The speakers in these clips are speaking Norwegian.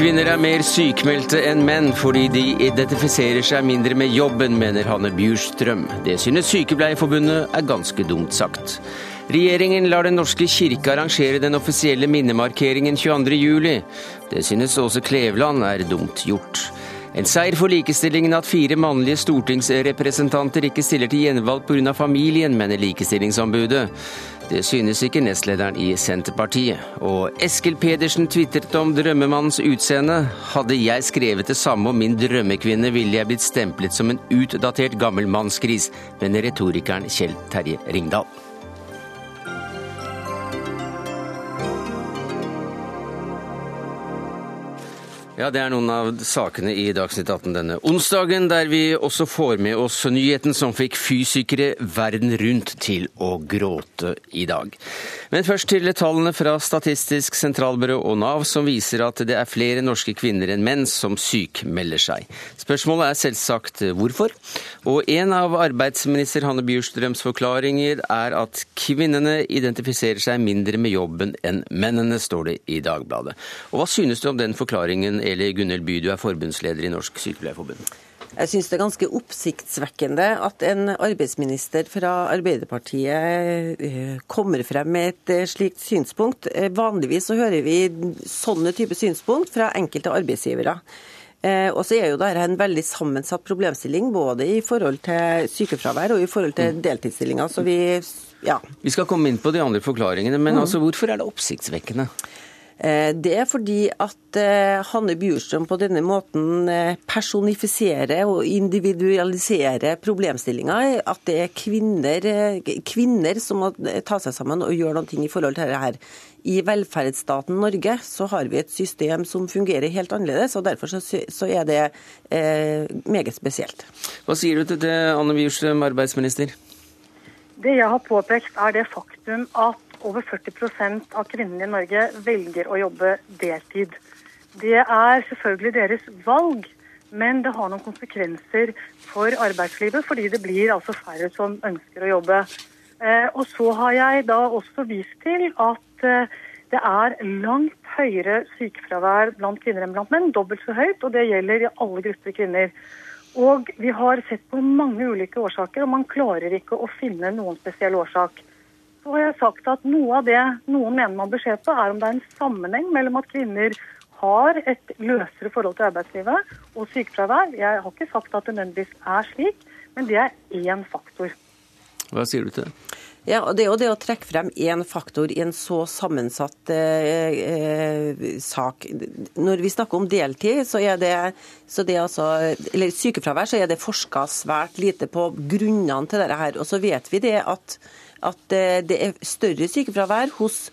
Kvinner er mer sykmeldte enn menn fordi de identifiserer seg mindre med jobben, mener Hanne Bjurstrøm. Det synes Sykepleierforbundet er ganske dumt sagt. Regjeringen lar Den norske kirke arrangere den offisielle minnemarkeringen 22.07. Det synes Åse Kleveland er dumt gjort. En seier for likestillingen at fire mannlige stortingsrepresentanter ikke stiller til gjenvalg pga. familien, mener Likestillingsombudet. Det synes ikke nestlederen i Senterpartiet. Og Eskil Pedersen tvitret om drømmemannens utseende. Hadde jeg skrevet det samme om min drømmekvinne, ville jeg blitt stemplet som en utdatert gammel mannsgris, mener retorikeren Kjell Terje Ringdal. Ja, Det er noen av sakene i Dagsnytt 18 denne onsdagen, der vi også får med oss nyheten som fikk fysikere verden rundt til å gråte i dag. Men først til tallene fra Statistisk sentralbyrå og Nav, som viser at det er flere norske kvinner enn menn som sykmelder seg. Spørsmålet er selvsagt hvorfor. Og en av arbeidsminister Hanne Bjurstrøms forklaringer er at kvinnene identifiserer seg mindre med jobben enn mennene, står det i Dagbladet. Og hva synes du om den forklaringen? Eli Gunhild By, du er forbundsleder i Norsk Sykepleierforbund. Jeg syns det er ganske oppsiktsvekkende at en arbeidsminister fra Arbeiderpartiet eh, kommer frem med et eh, slikt synspunkt. Eh, vanligvis så hører vi sånne type synspunkt fra enkelte arbeidsgivere. Og så er jo dette en veldig sammensatt problemstilling, både i forhold til sykefravær og i forhold til mm. deltidsstillinger. Så vi, ja. Vi skal komme inn på de andre forklaringene, men mm. altså, hvorfor er det oppsiktsvekkende? Eh, det er fordi at eh, Hanne Bjurstrøm på denne måten eh, personifiserer og individualiserer problemstillinga. At det er kvinner, kvinner, som må ta seg sammen og gjøre noe i forhold til dette. I velferdsstaten Norge så har vi et system som fungerer helt annerledes, og derfor så er det meget spesielt. Hva sier du til det, Anne Bjurstrøm, arbeidsminister? Det jeg har påpekt, er det faktum at over 40% av kvinnene i Norge velger å jobbe deltid. Det er selvfølgelig deres valg, men det har noen konsekvenser for arbeidslivet, fordi det blir altså færre som ønsker å jobbe. Eh, og så har jeg da også vist til at eh, det er langt høyere sykefravær blant kvinner enn blant menn. Dobbelt så høyt, og det gjelder i alle grupper kvinner. Og vi har sett på mange ulike årsaker, og man klarer ikke å finne noen spesiell årsak så har jeg sagt at noe av det noen mener man bør se på, er om det er en sammenheng mellom at kvinner har et løsere forhold til arbeidslivet og sykefravær. Jeg har ikke sagt at det nødvendigvis er slik, men det er én faktor. Hva sier du til det? Ja, og Det er jo det å trekke frem én faktor i en så sammensatt eh, eh, sak. Når vi snakker om deltid, så er det, så det altså, eller sykefravær, så er det forska svært lite på grunnene til dette. her. Og så vet vi det at at eh, det er større sykefravær hos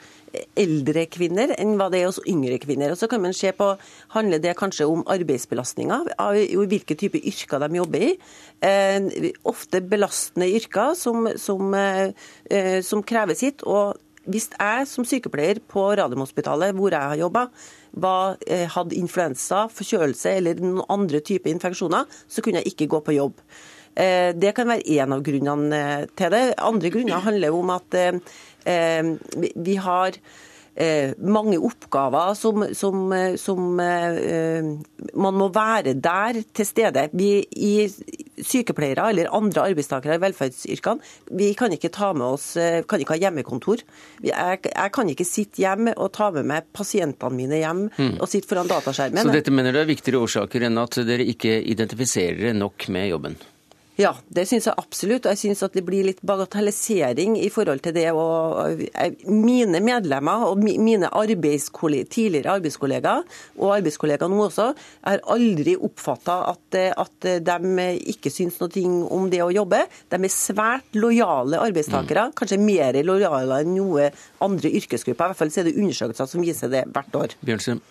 eldre kvinner enn hva det er hos yngre kvinner. Og så kan man se på, Handler det kanskje om arbeidsbelastninga, hvilke type yrker de jobber i? Eh, ofte belastende yrker som, som, eh, eh, som, krever sitt. og hvis jeg som sykepleier på Radiumhospitalet, hvor jeg har jobba, eh, hadde influensa, forkjølelse eller noen andre typer infeksjoner, så kunne jeg ikke gå på jobb. Eh, det kan være én av grunnene eh, til det. Andre grunner handler om at eh, vi har mange oppgaver som, som, som man må være der til stede. Vi i sykepleiere eller andre arbeidstakere i velferdsyrkene, vi kan ikke ta med oss, kan ikke ha hjemmekontor. Jeg, jeg kan ikke sitte hjemme og ta med meg pasientene mine hjem mm. og sitte foran dataskjermen. Så dette mener du er viktigere årsaker enn at dere ikke identifiserer nok med jobben? Ja, det syns jeg absolutt. Og jeg syns at det blir litt bagatellisering i forhold til det. Og mine medlemmer og mine arbeidskolleger, tidligere arbeidskollegaer, og arbeidskollegaer nå også, har aldri oppfatta at, at, de ikke syns noe om det å jobbe. De er svært lojale arbeidstakere, mm. kanskje mer lojale enn noe andre yrkesgrupper. I hvert fall er det undersøkelser som viser det hvert år. Bjørnsen.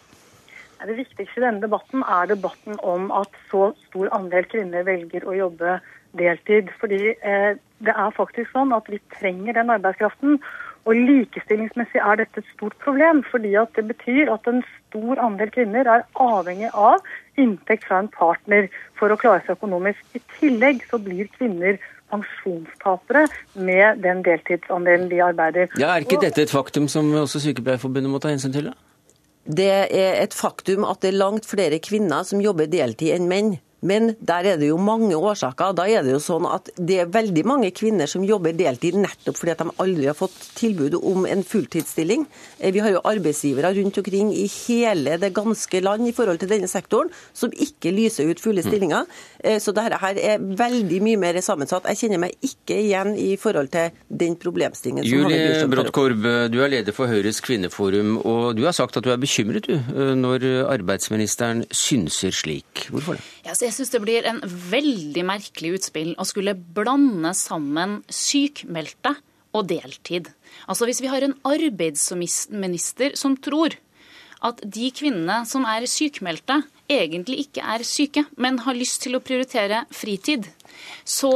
Det viktigste i denne debatten er debatten om at så stor andel kvinner velger å jobbe deltid. Fordi eh, det er faktisk sånn at vi trenger den arbeidskraften. Og likestillingsmessig er dette et stort problem, fordi at det betyr at en stor andel kvinner er avhengig av inntekt fra en partner for å klare seg økonomisk. I tillegg så blir kvinner pensjonstapere med den deltidsandelen de arbeider. Ja, Er ikke dette et faktum som også Sykepleierforbundet må ta hensyn til? da? Det er et faktum at det er langt flere kvinner som jobber deltid enn menn. Men der er det jo mange årsaker. Da er det jo sånn at det er veldig mange kvinner som jobber deltid nettopp fordi at de aldri har fått tilbud om en fulltidsstilling. Eh, vi har jo arbeidsgivere rundt omkring i hele det ganske land i forhold til denne sektoren som ikke lyser ut fulle stillinger. Eh, så dette her er veldig mye mer sammensatt. Jeg kjenner meg ikke igjen i forhold til den problemstillingen. Julie Brottkorb, du er leder for Høyres kvinneforum, og du har sagt at du er bekymret du, eh, når arbeidsministeren synser slik. Hvorfor det? Ja, jeg syns det blir en veldig merkelig utspill å skulle blande sammen sykmeldte og deltid. Altså Hvis vi har en arbeidsminister som tror at de kvinnene som er sykmeldte, egentlig ikke er syke, men har lyst til å prioritere fritid, så,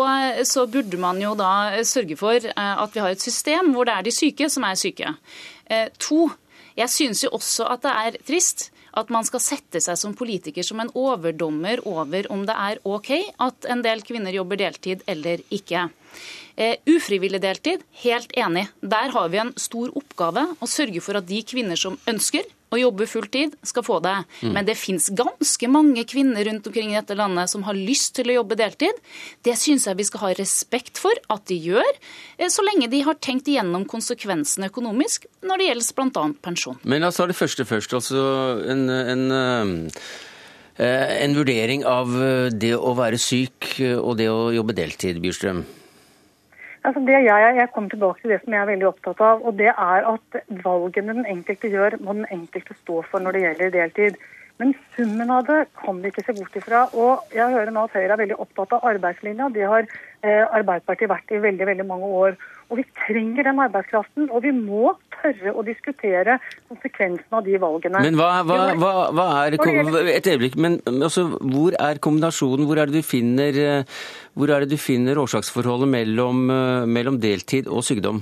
så, burde man jo da sørge for eh, at vi har et system hvor det er de syke som er syke. Eh, to, jeg syns jo også at det er trist at man skal sette seg som politiker som en overdommer over om det er OK at en del kvinner jobber deltid eller ikke. Uh, ufrivillig deltid, helt enig. Der har vi en stor oppgave å sørge for at de kvinner som ønsker å jobbe fulltid, skal få det. Mm. Men det fins ganske mange kvinner rundt omkring i dette landet som har lyst til å jobbe deltid. Det syns jeg vi skal ha respekt for at de gjør, eh, så lenge de har tenkt igjennom konsekvensene økonomisk når det gjelder bl.a. pensjon. Men la oss ta det første først. altså en, en eh, en vurdering av det å være syk og det å jobbe deltid, Bjurstrøm? Altså det jeg, jeg kommer tilbake til det som jeg er veldig opptatt av. og Det er at valgene den enkelte gjør, må den enkelte stå for når det gjelder deltid. Men summen av det kan vi ikke se bort ifra. Og jeg hører nå at Høyre er veldig opptatt av arbeidslinja. Det har eh, Arbeiderpartiet vært i veldig, veldig mange år. Og vi trenger den arbeidskraften, og vi må tørre å diskutere konsekvensene av de valgene. Men hva, hva, hva, hva er Et øyeblikk, men altså, hvor er kombinasjonen? Hvor er det du finner, eh, hvor er det du finner årsaksforholdet mellom, eh, mellom deltid og sykdom?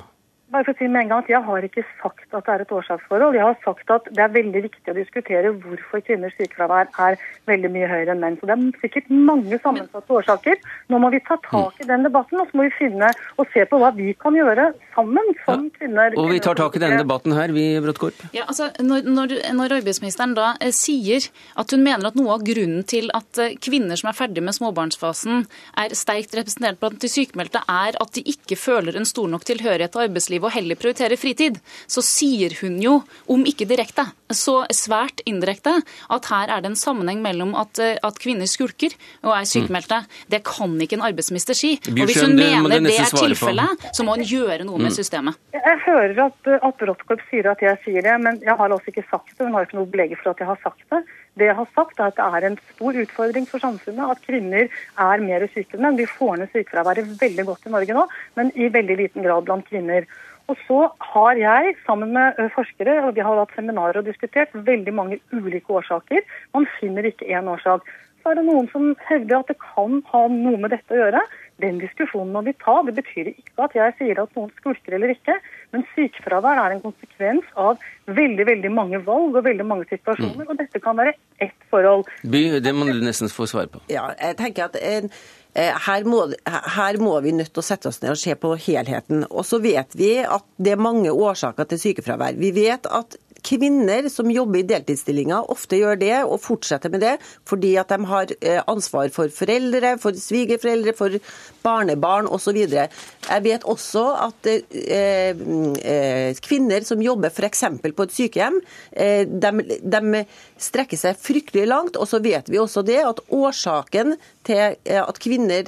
Bare for å si med en gang at Jeg har ikke sagt at det er et årsaksforhold. Jeg har sagt at det er veldig viktig å diskutere hvorfor kvinners sykefravær er veldig mye høyere enn menn. Så Det er sikkert mange sammensatte årsaker. Nå må vi ta tak i den debatten og så må vi finne og se på hva vi kan gjøre sammen som ja. kvinner. Og Vi tar tak i denne debatten her, vi, Bråttkorp. Ja, altså, når, når, når, arbeidsministeren da eh, sier at hun mener at noe av grunnen til at eh, kvinner som er ferdig med småbarnsfasen, er sterkt representert blant de sykmeldte, er at de ikke føler en stor nok tilhørighet til arbeidslivet arbeidslivet og heller prioritere fritid, så sier hun jo, om ikke direkte, så svært indirekte, at her er det en sammenheng mellom at, eh, at kvinner skulker og er sykemeldte. Det kan ikke en arbeidsminister si. Og hvis hun mener det er tilfellet, så må hun gjøre noe med mm. systemet. Jeg hører at, at Bråttkorp sier at jeg sier det, men jeg har altså ikke sagt det. Hun har ikke noe belegg for at jeg har sagt det. Det jeg har sagt, er at det er en stor utfordring for samfunnet at kvinner er mer syke enn menn. Vi får ned sykefraværet veldig godt i Norge nå, men i veldig liten grad blant kvinner. Og så har jeg, sammen med forskere, og vi har hatt seminarer og diskutert veldig mange ulike årsaker. Man finner ikke én årsak. Så er det noen som hevder at det kan ha noe med dette å gjøre. Den diskusjonen må vi ta. Det betyr ikke at jeg sier at noen skulker eller ikke. Men sykefravær er en konsekvens av veldig veldig mange valg og veldig mange situasjoner. Mm. Og dette kan være ett forhold. By, det må du nesten få svar på. Ja, jeg tenker at en her må, her må, vi nødt til å sette oss ned og se på helheten. Og så vet vi at det er mange årsaker til sykefravær. Vi vet at kvinner som jobber i deltidsstillinger, ofte gjør det og fortsetter med det fordi at de har eh, ansvar for foreldre, for svigerforeldre, for barnebarn osv. Jeg vet også at eh, eh, kvinner som jobber f.eks. på et sykehjem, eh, de, de, strekker seg fryktelig langt. Og så vet vi også det at årsaken til at kvinner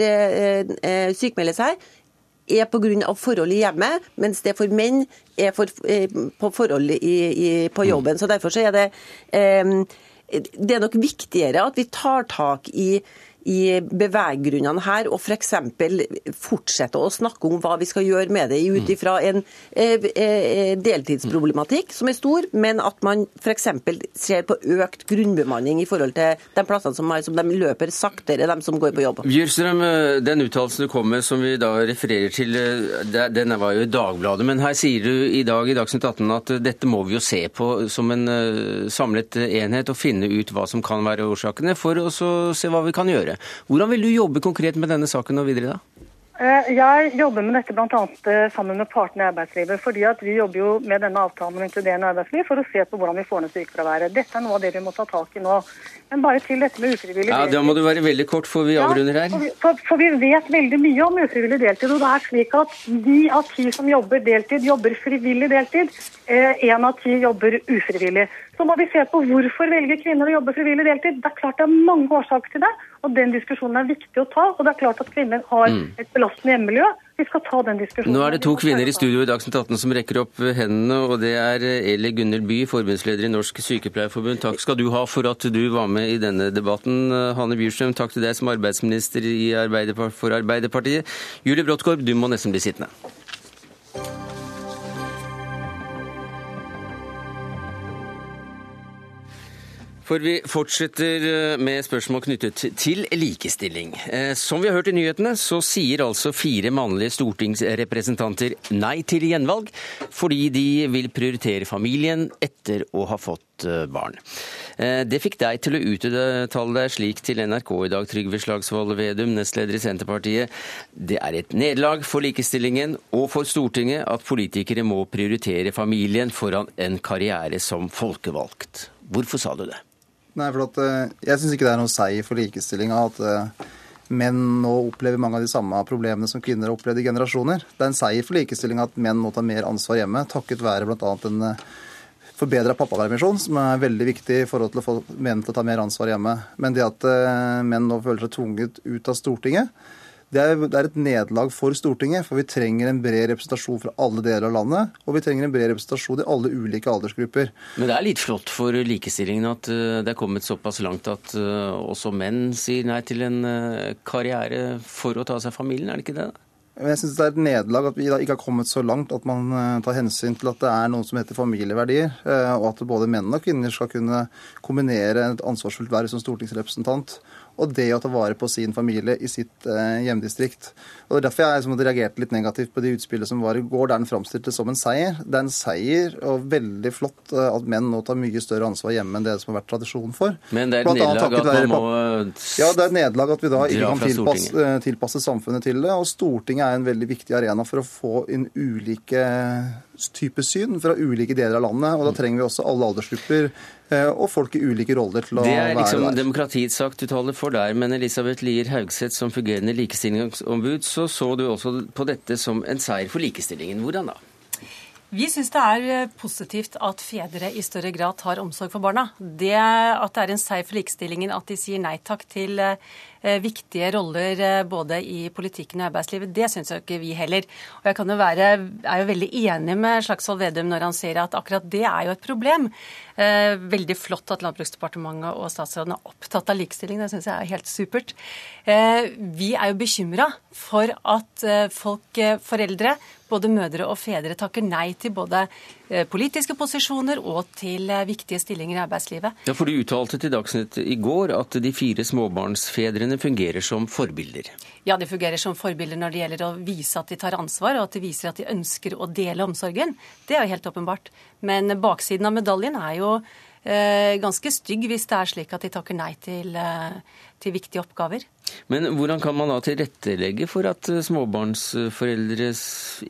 sykemelder seg, er pga. forhold i hjemmet, mens det for menn er for, eh, på forhold i, i, på jobben. Så Derfor så er det, eh, det er nok viktigere at vi tar tak i i beveggrunnene her, og f.eks. fortsette å snakke om hva vi skal gjøre med det ut mm. ifra en eh, eh, deltidsproblematikk som er stor, men at man f.eks. ser på økt grunnbemanning i forhold til de plassene som, er, som de løper saktere, de som går på jobb. Bjørstrøm, eh, den uttalelsen du kom med som vi da refererer til, den var jo i Dagbladet. Men her sier du i dag i Dagsnytt 18 at dette må vi jo se på som en samlet enhet og finne ut hva som kan være årsakene, for å se hva vi kan gjøre gjøre. Hvordan vil du jobbe konkret med denne saken og videre da? Eh, jeg jobber med dette bl.a. Eh, sammen med partene i arbeidslivet. fordi at Vi jobber jo med denne avtalen om inkluderende arbeidsliv for å se på hvordan vi får ned sykefraværet. Dette er noe av det vi må ta tak i nå. Men bare til dette med ufrivillig deltid. Ja, Da må du være veldig kort, for vi avrunder her. Ja, for, vi, for, for, vi vet veldig mye om ufrivillig deltid. og det er slik at Ni av ti som jobber deltid, jobber frivillig deltid. Én eh, av ti jobber ufrivillig. Så må vi se på hvorfor velger kvinner å jobbe frivillig deltid. Det er klart det er mange årsaker til det. Og Den diskusjonen er viktig å ta. og det er klart at Kvinner har mm. et belastende hjemmemiljø. Vi skal ta den diskusjonen. Nå er det to kvinner i studio i Dagsnytt 18 som rekker opp hendene. og Det er Eli Gunnhild By, forbundsleder i Norsk Sykepleierforbund. Takk skal du ha for at du var med i denne debatten. Hanne Bjurstrøm, takk til deg som arbeidsminister for Arbeiderpartiet. Julie Bråttkorp, du må nesten bli sittende. For vi fortsetter eh, med spørsmål knyttet til likestilling. Eh, som vi har hørt i nyhetene, så sier altså fire mannlige stortingsrepresentanter nei til gjenvalg, fordi de vil prioritere familien etter å ha fått eh, barn. Det fikk deg til å uttale deg slik til NRK i dag, Trygve Slagsvold Vedum, nestleder i Senterpartiet. Det er et nederlag for likestillingen og for Stortinget at politikere må prioritere familien foran en karriere som folkevalgt. Hvorfor sa du det? Nei, for at, eh, Jeg syns ikke det er noe seier for likestillinga at eh, menn nå opplever mange av de samme problemene som kvinner har opplevd i generasjoner. Det er en seier for likestillinga at menn må ta mer ansvar hjemme, takket være bl.a. en eh, forbedra pappapermisjon, som er veldig viktig i forhold til å få menn til å ta mer ansvar hjemme. Men det at menn nå føler seg tvunget ut av Stortinget, det er, det er, et nederlag for Stortinget, for vi trenger en bred representasjon fra alle deler av landet. Og vi trenger en bred representasjon i alle ulike aldersgrupper. Men det er litt flott for likestillingen at eh, det er kommet såpass langt at eh, også menn sier nei til en eh, karriere for å ta seg familien, er det ikke det? Jeg synes Det er et nederlag at vi ikke har kommet så langt at man tar hensyn til at det er noe som heter familieverdier, og at både menn og kvinner skal kunne kombinere et ansvarsfullt verv som stortingsrepresentant og det å ta vare på sin familie i sitt eh, hjemdistrikt. Og Det er derfor jeg liksom, reagerte litt negativt på de utspillene som var i går, der den framstilte som en seier. Det er en seier, og veldig flott eh, at menn nå tar mye større ansvar hjemme enn det som har vært tradisjon for. Men det er et nederlag at man må Ja, det er et nederlag at vi da ikke kan tilpasse, eh, tilpasse samfunnet til det. Og Stortinget er en veldig viktig arena for å få inn ulike type syn fra ulike deler av landet. og Da trenger vi også alle aldersgrupper eh, og folk i ulike roller til å være der. Det er liksom demokratiets sak du taler for der, men Elisabeth Lier Haugseth, som fungerende likestillingsombud, så så du også på dette som en seier for likestillingen. Hvordan da? Vi syns det er eh, positivt at fedre i større grad tar omsorg for barna. Det At det er en seier for likestillingen at de sier nei takk til eh, viktige roller eh, både i politikken og arbeidslivet, det syns jo ikke vi heller. Og jeg kan jo være, er jo veldig enig med Slagsvold Vedum når han sier at akkurat det er jo et problem. Veldig flott at Landbruksdepartementet og statsråden er opptatt av likestilling. Det syns jeg er helt supert. Vi er jo bekymra for at folk, foreldre, både mødre og fedre takker nei til både eh, politiske posisjoner og til eh, viktige stillinger i arbeidslivet. Ja, for Du uttalte til Dagsnytt i går at de fire småbarnsfedrene fungerer som forbilder. Ja, de fungerer som forbilder når det gjelder å vise at de tar ansvar, og at de viser at de ønsker å dele omsorgen. Det er jo helt åpenbart. Men baksiden av medaljen er jo ganske stygg hvis det er slik at de takker nei til, til viktige oppgaver. Men hvordan kan man da tilrettelegge for at eh, småbarnsforeldre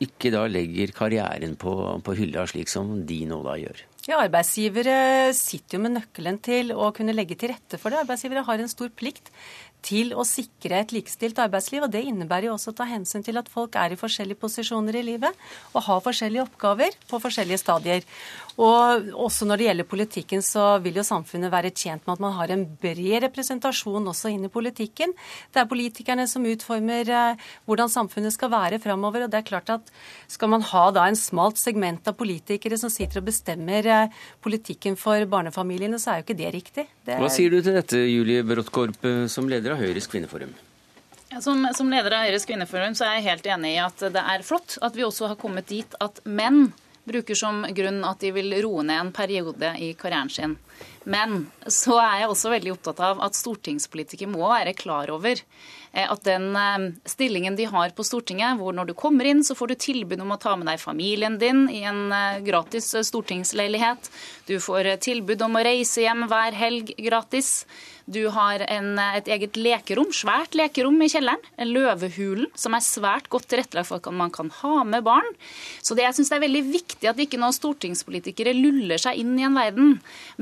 ikke da legger karrieren på, på hylla, slik som de nå da gjør? Ja, Arbeidsgivere sitter jo med nøkkelen til å kunne legge til rette for det. Arbeidsgivere har en stor plikt til å sikre et likestilt arbeidsliv. og Det innebærer jo også å ta hensyn til at folk er i forskjellige posisjoner i livet og har forskjellige oppgaver på forskjellige stadier. Og også når det gjelder politikken, så vil jo samfunnet være tjent med at man har en bred representasjon også inn i politikken. Det er politikerne som utformer eh, hvordan samfunnet skal være framover. Og det er klart at skal man ha da en smalt segment av politikere som sitter og bestemmer eh, politikken for barnefamiliene, så er jo ikke det riktig. Det Hva sier du til dette, Julie Bråttkorp, som leder av Høyres kvinneforum? Som, som, leder av Høyres kvinneforum så er jeg helt enig i at det er flott at vi også har kommet dit at menn bruker som grunn at de vil roe ned en periode i karrieren sin. Men så er jeg også veldig opptatt av at stortingspolitikere må være klar over eh, at den eh, stillingen de har på Stortinget, hvor når du kommer inn, så får du tilbud om å ta med deg familien din i en eh, gratis stortingsleilighet. Du får tilbud om å reise hjem hver helg gratis. Du har en, et eget lekerom, svært lekerom i kjelleren. Løvehulen, som er svært godt tilrettelagt for at man kan ha med barn. Så det, jeg synes det er veldig viktig at ikke noen stortingspolitikere luller seg inn i en verden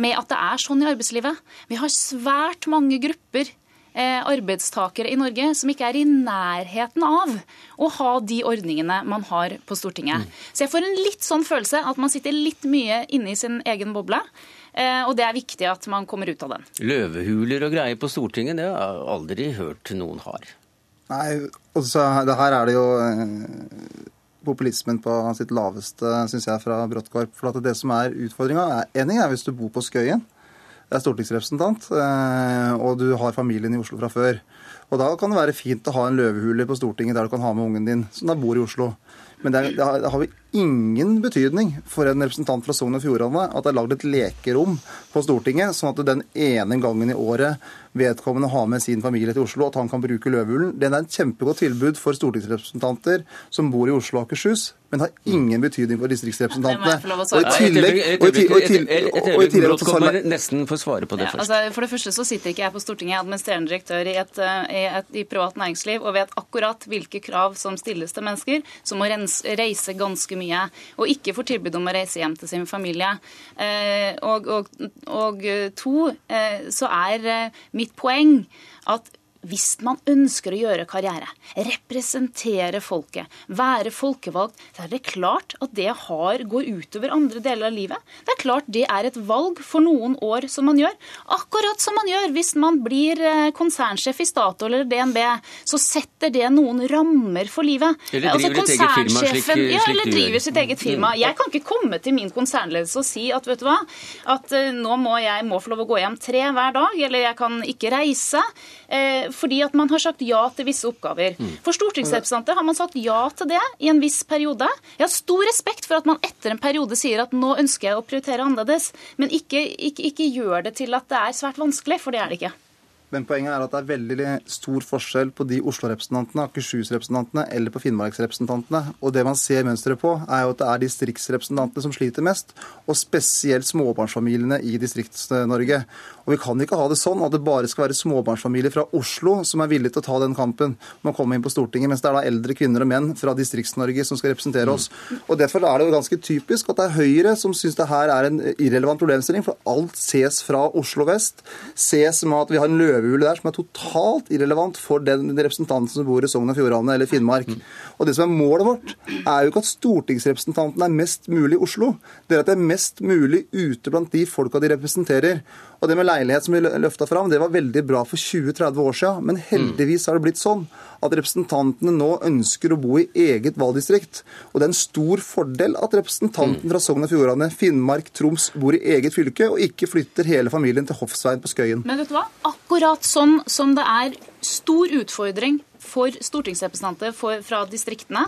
med at det er sånn i arbeidslivet. Vi har svært mange grupper eh, arbeidstakere i Norge som ikke er i nærheten av å ha de ordningene man har på Stortinget. Mm. Så jeg får en litt sånn følelse at man sitter litt mye inne i sin egen boble. Eh, og det er viktig at man kommer ut av den. Løvehuler og greier på Stortinget, det har jeg aldri hørt noen har. Nei, altså, det her er det jo eh, populismen på sitt laveste, syns jeg, fra Bråttkorp. For at det som er utfordringa, enig er hvis du bor på Skøyen, er stortingsrepresentant, eh, og du har familien i Oslo fra før. Og da kan det være fint å ha en løvehule på Stortinget der du kan ha med ungen din, som da bor i Oslo. Men det, er, det, har, det har ingen betydning for en representant fra Sogn og Fjordane at det er lagd et lekerom på Stortinget, sånn at du den ene gangen i året vedkommende har med sin familie til Oslo, at han kan bruke løvehulen. Den er et kjempegodt tilbud for stortingsrepresentanter som bor i Oslo og Akershus, men har ingen betydning for distriktsrepresentantene. Og i tillegg og i tillegg nesten få svare på det ja, først. Altså, for det første så sitter ikke jeg på Stortinget, jeg er administrerende direktør i, et, i, et, i privat næringsliv og vet akkurat hvilke krav som stilles til mennesker som må reise ganske mye, og ikke får tilbud om å reise hjem til sin familie. Eh, og, og, og to, eh, så er eh, mitt poeng at hvis man ønsker å gjøre karriere, representere folket, være folkevalgt, så er det klart at det har, går utover andre deler av livet. Det er klart det er et valg for noen år som man gjør. Akkurat som man gjør hvis man blir eh, konsernsjef i Statoil eller DNB. Så setter det noen rammer for livet. Eller driver altså, eget firma, slik, ja, eller driver sitt eget firma. Jeg kan ikke komme til min konsernledelse og si at vet du hva, at uh, nå må jeg må få lov å gå hjem tre hver dag, eller jeg kan ikke reise. Uh, fordi at man har sagt ja til visse oppgaver. Mm. For stortingsrepresentanter har man sagt ja til det i en viss periode. Jeg har stor respekt for at man etter en periode sier at nå ønsker jeg å prioritere annerledes, men ikke, ikke, ikke gjør det til at det er svært vanskelig, for det er det ikke. Men poenget er at det er veldig stor forskjell på de Oslo-representantene, Akershus-representantene eller på Finnmarksrepresentantene. Og det man ser mønsteret på, er jo at det er distriktsrepresentantene som sliter mest. Og spesielt småbarnsfamiliene i Distrikts-Norge. Og vi kan ikke ha det sånn at det bare skal være småbarnsfamilier fra Oslo som er villige til å ta den kampen med å komme inn på Stortinget, mens det er da eldre kvinner og menn fra Distrikts-Norge som skal representere oss. Og Derfor er det jo ganske typisk at det er Høyre som syns det her er en irrelevant problemstilling, for alt ses fra Oslo vest. Ses med at vi har en løvehule der som er totalt irrelevant for den representanten som bor i Sogn og Fjordane eller Finnmark. Og det som er Målet vårt er jo ikke at stortingsrepresentanten er mest mulig i Oslo. Det er at det er mest mulig ute blant de folka de representerer. Og det med leilighet som vi løfta fram, det var veldig bra for 20-30 år siden. Men heldigvis har det blitt sånn at representantene nå ønsker å bo i eget valgdistrikt. Og det er en stor fordel at representanten fra Sogn og Fjordane, Finnmark, Troms bor i eget fylke, og ikke flytter hele familien til Hoffsveien på Skøyen. Men vet du hva? Akkurat sånn som det er stor utfordring for stortingsrepresentanter fra distriktene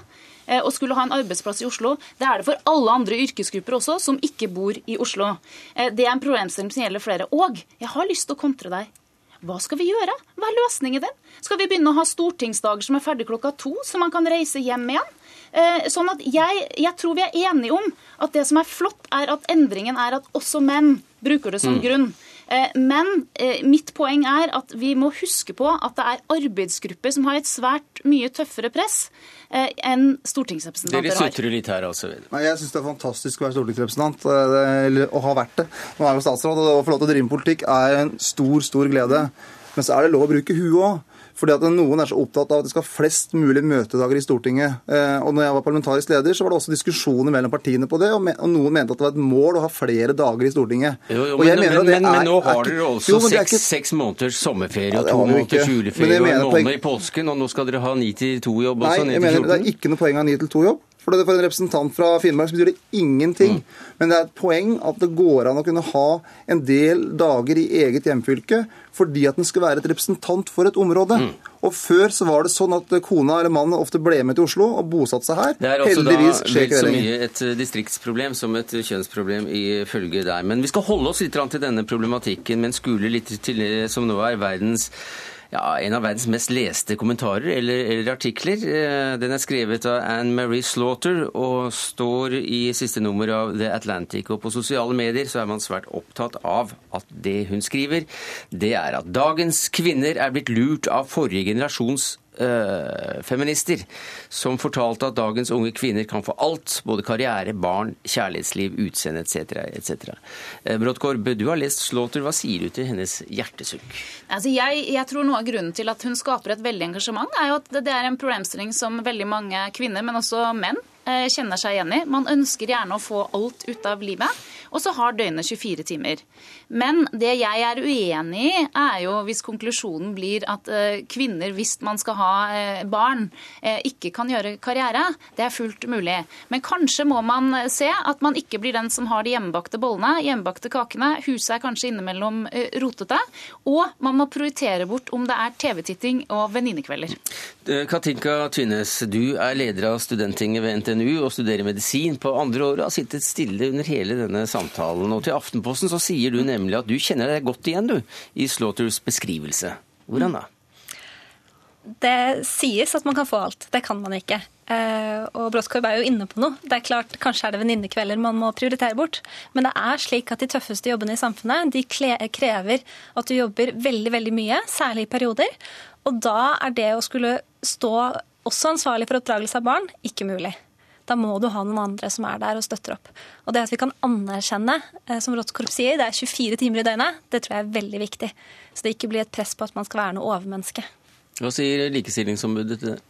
eh, skulle ha en arbeidsplass i Oslo. Det er det for alle andre yrkesgrupper også, som ikke bor i Oslo. Eh, det er en problemstilling som gjelder flere. Og jeg har lyst til å kontre deg. Hva skal vi gjøre? Hva er løsningen din? Skal vi begynne å ha stortingsdager som er ferdig klokka to, så man kan reise hjem igjen? Eh, sånn at jeg, jeg, tror vi er enige om at det som er flott, er at endringen er at også menn bruker det som mm. grunn. Eh, men eh, mitt poeng er at vi må huske på at det er arbeidsgrupper som har et svært mye tøffere press eh, enn stortingsrepresentanter har. Dere sutrer litt her, altså. Nei, jeg syns det er fantastisk å være stortingsrepresentant, eller å ha vært det. Nå er jeg jo statsråd, og å få lov til å drive med politikk er en stor, stor glede. Men så er det lov å bruke huet òg. Fordi at noen er så opptatt av at det skal flest mulig møtedager i Stortinget. Eh, og når jeg var parlamentarisk leder, så var det også diskusjoner mellom partiene på det, og, noen mente at det var et mål å ha flere dager i Stortinget. Jo, jo, men, men, men, men, nå har dere også jo, seks, ikke... seks, måneders sommerferie og ja, to måneders juleferie og en måned i påsken, og nå skal dere ha ni til to-jobb også? Nei, jeg mener det er ikke noe poeng av ni til to-jobb. For, det, for en representant fra Finnmark så betyr det ingenting. Mm. Men det er et poeng at det går an å kunne ha en del dager i eget hjemfylke fordi at den skal være et representant for et område. Mm. Og Før så var det sånn at kona eller mannen ofte ble med til Oslo og bosatte seg her. Det er også Heldigvis da vel så mye et distriktsproblem som et kjønnsproblem ifølge deg. Men vi skal holde oss litt til denne problematikken, men skule litt til det som nå er verdens ja, en av verdens mest leste kommentarer eller, eller, artikler. Eh, den er skrevet av Anne Marie Slaughter og står i siste nummer av The Atlantic. Og på sosiale medier så er man svært opptatt av at det hun skriver, det er at dagens kvinner er blitt lurt av forrige generasjons feminister, som fortalte at dagens unge kvinner kan få alt. Både karriere, barn, kjærlighetsliv, utseende etc. etc. Bråttkorb, du har lest Slaughter. Hva sier du til hennes hjertesukk? Altså jeg, jeg, tror noe av grunnen til at hun skaper et veldig engasjement, er jo at det er en problemstilling som veldig mange kvinner, men også menn, eh, kjenner seg igjen i. Man ønsker gjerne å få alt ut av livet, og så har døgnet 24 timer. Men det jeg er uenig i, er jo hvis konklusjonen blir at eh, kvinner, hvis man skal ha eh, barn, eh, ikke kan gjøre karriere. Det er fullt mulig. Men kanskje må man se at man ikke blir den som har de hjemmebakte bollene, hjemmebakte kakene. Huset er kanskje innimellom rotete. Og man må prioritere bort om det er TV-titting og venninnekvelder. Katinka Tynnes, du er leder av studenttinget ved NTNU og studerer medisin på andre året har sittet stille under hele denne samtalen. Og til Aftenposten så sier du nemlig at du kjenner deg godt igjen du, i Slaughters beskrivelse. Hvordan da? Det sies at man kan få alt. Det kan man ikke. Eh, og Bråskorb er jo inne på noe. Det er klart, Kanskje er det venninnekvelder man må prioritere bort. Men det er slik at de tøffeste jobbene i samfunnet de krever at du jobber veldig veldig mye, særlig i perioder. Og da er det å skulle stå også ansvarlig for oppdragelse av barn ikke mulig. Da må du ha noen andre som er der og støtter opp. Og det at vi kan anerkjenne, eh, som Rådskorp sier, det er 24 timer i døgnet, det tror jeg er veldig viktig. Så det ikke blir et press på at man skal være noe overmenneske. Hva sier Likestillingsombudet til det?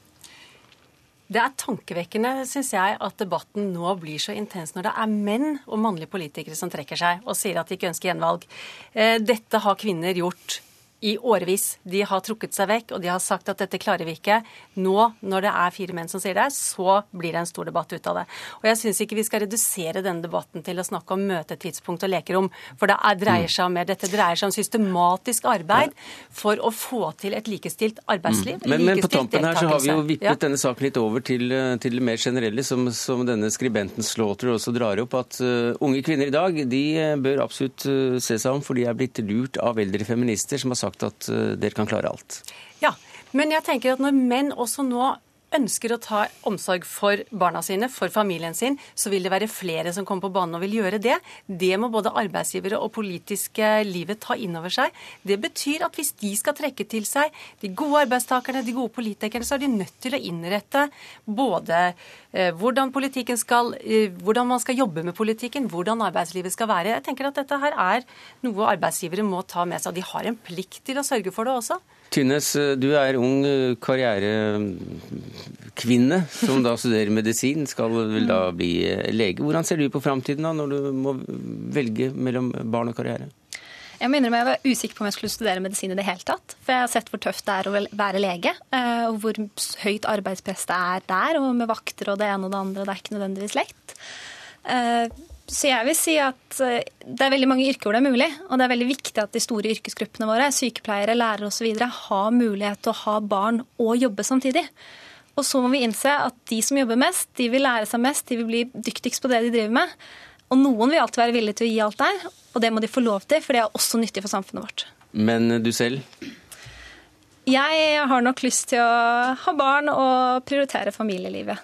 Det er tankevekkende, syns jeg, at debatten nå blir så intens når det er menn og mannlige politikere som trekker seg og sier at de ikke ønsker gjenvalg. Eh, dette har kvinner gjort i årevis. De har trukket seg vekk, og de har sagt at dette klarer vi ikke. Nå, når det er fire menn som sier det, så blir det en stor debatt ut av det. Og jeg syns ikke vi skal redusere denne debatten til å snakke om møtetidspunkt og lekerom. For det dreier seg om mer. Dette dreier seg om systematisk arbeid for å få til et likestilt arbeidsliv. Mm. Men, men på tampen her så har vi jo vippet ja. denne saken litt over til, til det mer generelle, som, som, denne skribenten Slaughter også drar opp, at uh, unge kvinner i dag de uh, bør absolutt uh, se seg om, for de er blitt lurt av eldre feminister som har sagt sagt at eh, dere kan klare alt. Ja, men jeg tenker at når menn også nå ønsker å ta omsorg for barna sine, for familien sin, så vil det være flere som kommer på banen og vil gjøre det. Det må både arbeidsgivere og politiske livet ta inn over seg. Det betyr at hvis de skal trekke til seg de gode arbeidstakerne, de gode politikerne, så er de nødt til å innrette både eh, hvordan, skal, eh, hvordan man skal jobbe med politikken, hvordan arbeidslivet skal være. Jeg tenker at dette her er noe arbeidsgivere må ta med seg. Og de har en plikt til å sørge for det også. Tynnes, du er ung karrierekvinne som da studerer medisin, skal vel da bli lege. Hvordan ser du på framtiden da, når du må velge mellom barn og karriere? Jeg må innrømme jeg var usikker på om jeg skulle studere medisin i det hele tatt. For jeg har sett hvor tøft det er å være lege, eh, og hvor høyt arbeidspress det er der, og med vakter og det ene og det andre. Det er ikke nødvendigvis lett. Så jeg vil si at eh, det er veldig mange yrker hvor det er mulig. Og det er veldig viktig at de store yrkesgruppene våre, sykepleiere, lærere osv., har mulighet til å ha barn og jobbe samtidig. Og så må vi innse at de som jobber mest, de vil lære seg mest, de vil bli dyktigst på det de driver med. Og noen vil alltid være villige til å gi alt der, og det må de få lov til, for det er også nyttig for samfunnet vårt. Men du selv? Jeg har nok lyst til å ha barn og prioritere familielivet.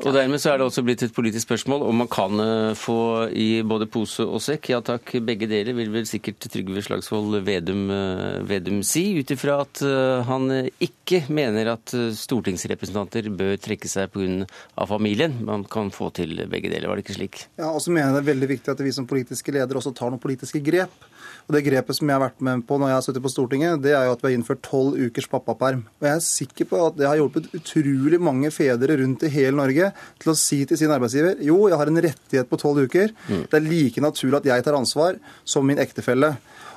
Og Dermed så er det også blitt et politisk spørsmål om man kan eh, få i både pose og sekk. Ja takk, begge deler vil vel sikkert Trygve Slagsvold Vedum, eh, Vedum si, ut ifra at eh, han ikke mener at stortingsrepresentanter bør trekke seg pga. familien. Man kan få til begge deler, var det ikke slik? Ja, og så mener jeg det er veldig viktig at vi som politiske ledere også tar noen politiske grep. Og Det grepet som jeg har vært med på når jeg har sittet på Stortinget, det er jo at vi har innført tolv ukers pappaperm. Og Jeg er sikker på at det har hjulpet utrolig mange fedre rundt i hele Norge til å si til sin arbeidsgiver jo, jeg har en rettighet på tolv uker. Mm. Det er like naturlig at jeg tar ansvar som min ektefelle.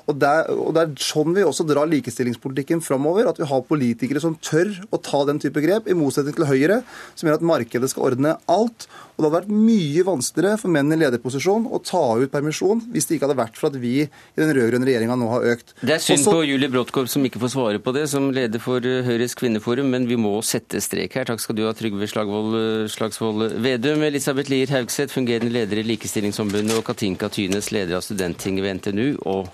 Og det, er, og det, er, sånn vi også drar likestillingspolitikken framover. At vi har politikere som tør å ta den type grep, i motsetning til Høyre, som gjør at markedet skal ordne alt. Og det hadde vært mye vanskeligere for menn i lederposisjon å ta ut permisjon hvis det ikke hadde vært for at vi i den rød-grønne regjeringa nå har økt. Det er synd Også... på Julie Bråttkorp som ikke får svare på det, som leder for eh, Høyres kvinneforum, men vi må sette strek her. Takk skal du ha, Trygve eh, Slagsvold Vedum. Elisabeth Lier Haugseth, fungerende leder i Likestillingsombudet, og Katinka Tynes, leder av Studenttinget ved NTNU og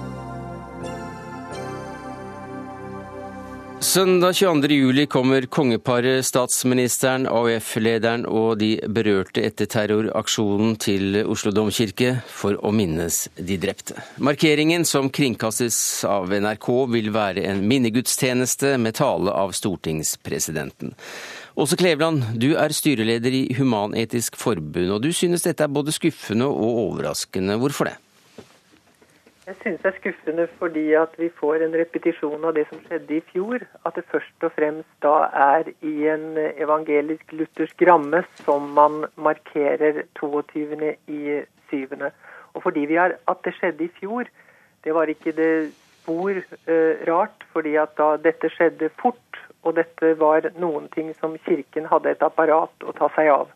Søndag 22. juli kommer kongeparet, statsministeren, AUF-lederen og de berørte etter terroraksjonen til Oslo domkirke for å minnes de drepte. Markeringen, som kringkastes av NRK, vil være en minnegudstjeneste med tale av stortingspresidenten. Åse Kleveland, du er styreleder i Human-Etisk Forbund, og du synes dette er både skuffende og overraskende. Hvorfor det? Jeg synes det er skuffende fordi at vi får en repetisjon av det som skjedde i fjor. At det først og fremst da er i en evangelisk-luthersk ramme som man markerer 22. i 7. Og fordi vi har, at det skjedde i fjor, det var ikke det spor eh, rart. Fordi at da dette skjedde fort, og dette var noen ting som Kirken hadde et apparat å ta seg av.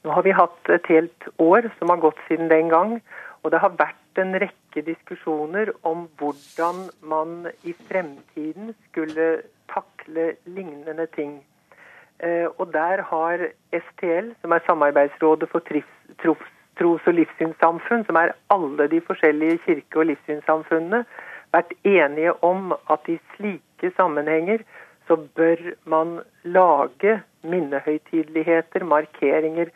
Nå har vi hatt et helt år som har gått siden den gang. Og det har vært en rekke diskusjoner om hvordan man i fremtiden skulle takle lignende ting. Eh, og der har STL, som er Samarbeidsrådet for tros- og livssynssamfunn, som er alle de forskjellige kirke- og livssynssamfunnene, vært enige om at i slike sammenhenger så bør man lage minnehøytideligheter, markeringer,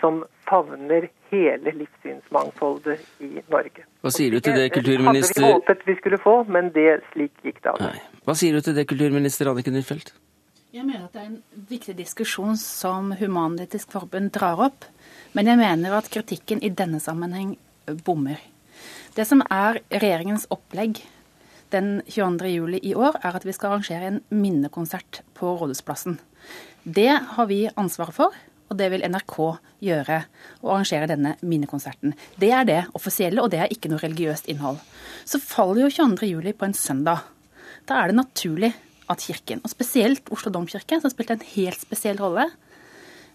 som favner hele livssynsmangfoldet i Norge. Hva sier du til det, kulturminister? Hadde vi håpet vi skulle få, men det slik gikk det av. Hva sier du til det, kulturminister Anniken Huitfeldt? Jeg mener at det er en viktig diskusjon som Human-Etisk Forbund drar opp. Men jeg mener at kritikken i denne sammenheng bommer. Det som er regjeringens opplegg den 22. juli i år, er at vi skal arrangere en minnekonsert på Rådhusplassen. Det har vi ansvaret for og det vil NRK gjøre. Å arrangere denne minnekonserten. Det er det offisielle, og det er ikke noe religiøst innhold. Så faller jo 22.07 på en søndag. Da er det naturlig at Kirken, og spesielt Oslo domkirke, som spilte en helt spesiell rolle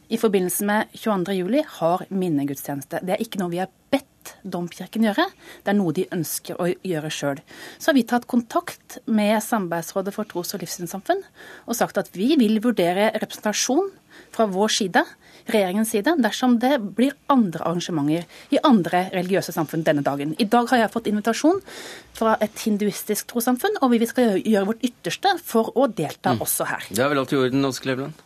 i forbindelse med 22.07, har minnegudstjeneste. Det er ikke noe vi har bedt Domkirken gjøre, det er noe de ønsker å gjøre sjøl. Så har vi tatt kontakt med Samarbeidsrådet for tros- og livssynssamfunn og sagt at vi vil vurdere representasjon fra vår side regjeringens side dersom det blir andre arrangementer i andre religiøse samfunn denne dagen. I dag har jeg fått invitasjon fra et hinduistisk trossamfunn, og vi skal gjøre vårt ytterste for å delta mm. også her. Det er vel alt i orden, Åse Kleveland?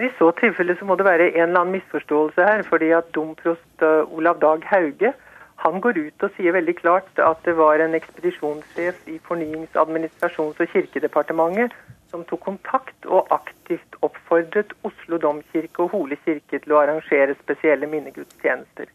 I så tilfelle så må det være en eller annen misforståelse her. fordi at domprost eh, Olav Dag Hauge han går ut og sier veldig klart at det var en ekspedisjonssjef i Fornyings-, administrasjons- og kirkedepartementet som tok kontakt og aktivt oppfordret Oslo domkirke og Hole kirke til å arrangere spesielle minnegudstjenester.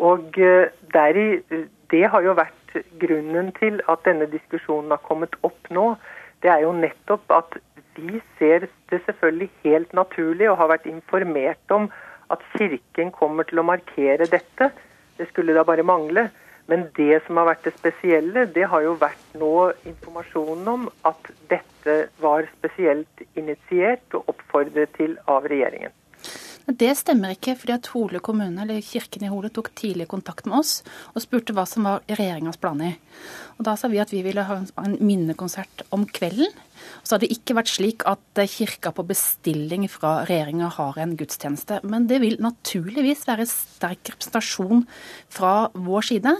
Og eh, deri, Det har jo vært grunnen til at denne diskusjonen har kommet opp nå. Det er jo nettopp at vi ser det selvfølgelig helt naturlig og har vært informert om at Kirken kommer til å markere dette. Det skulle da bare mangle. Men det som har vært det spesielle, det har jo vært nå informasjonen om at dette var spesielt initiert og oppfordret til av regjeringen. Det stemmer ikke, fordi at Hole kommune, eller Kirken i Hole tok tidlig kontakt med oss og spurte hva som var regjeringas planer. Og Da sa vi at vi ville ha en minnekonsert om kvelden så har det ikke vært slik at kirka på bestilling fra regjeringa har en gudstjeneste. Men det vil naturligvis være sterk representasjon fra vår side.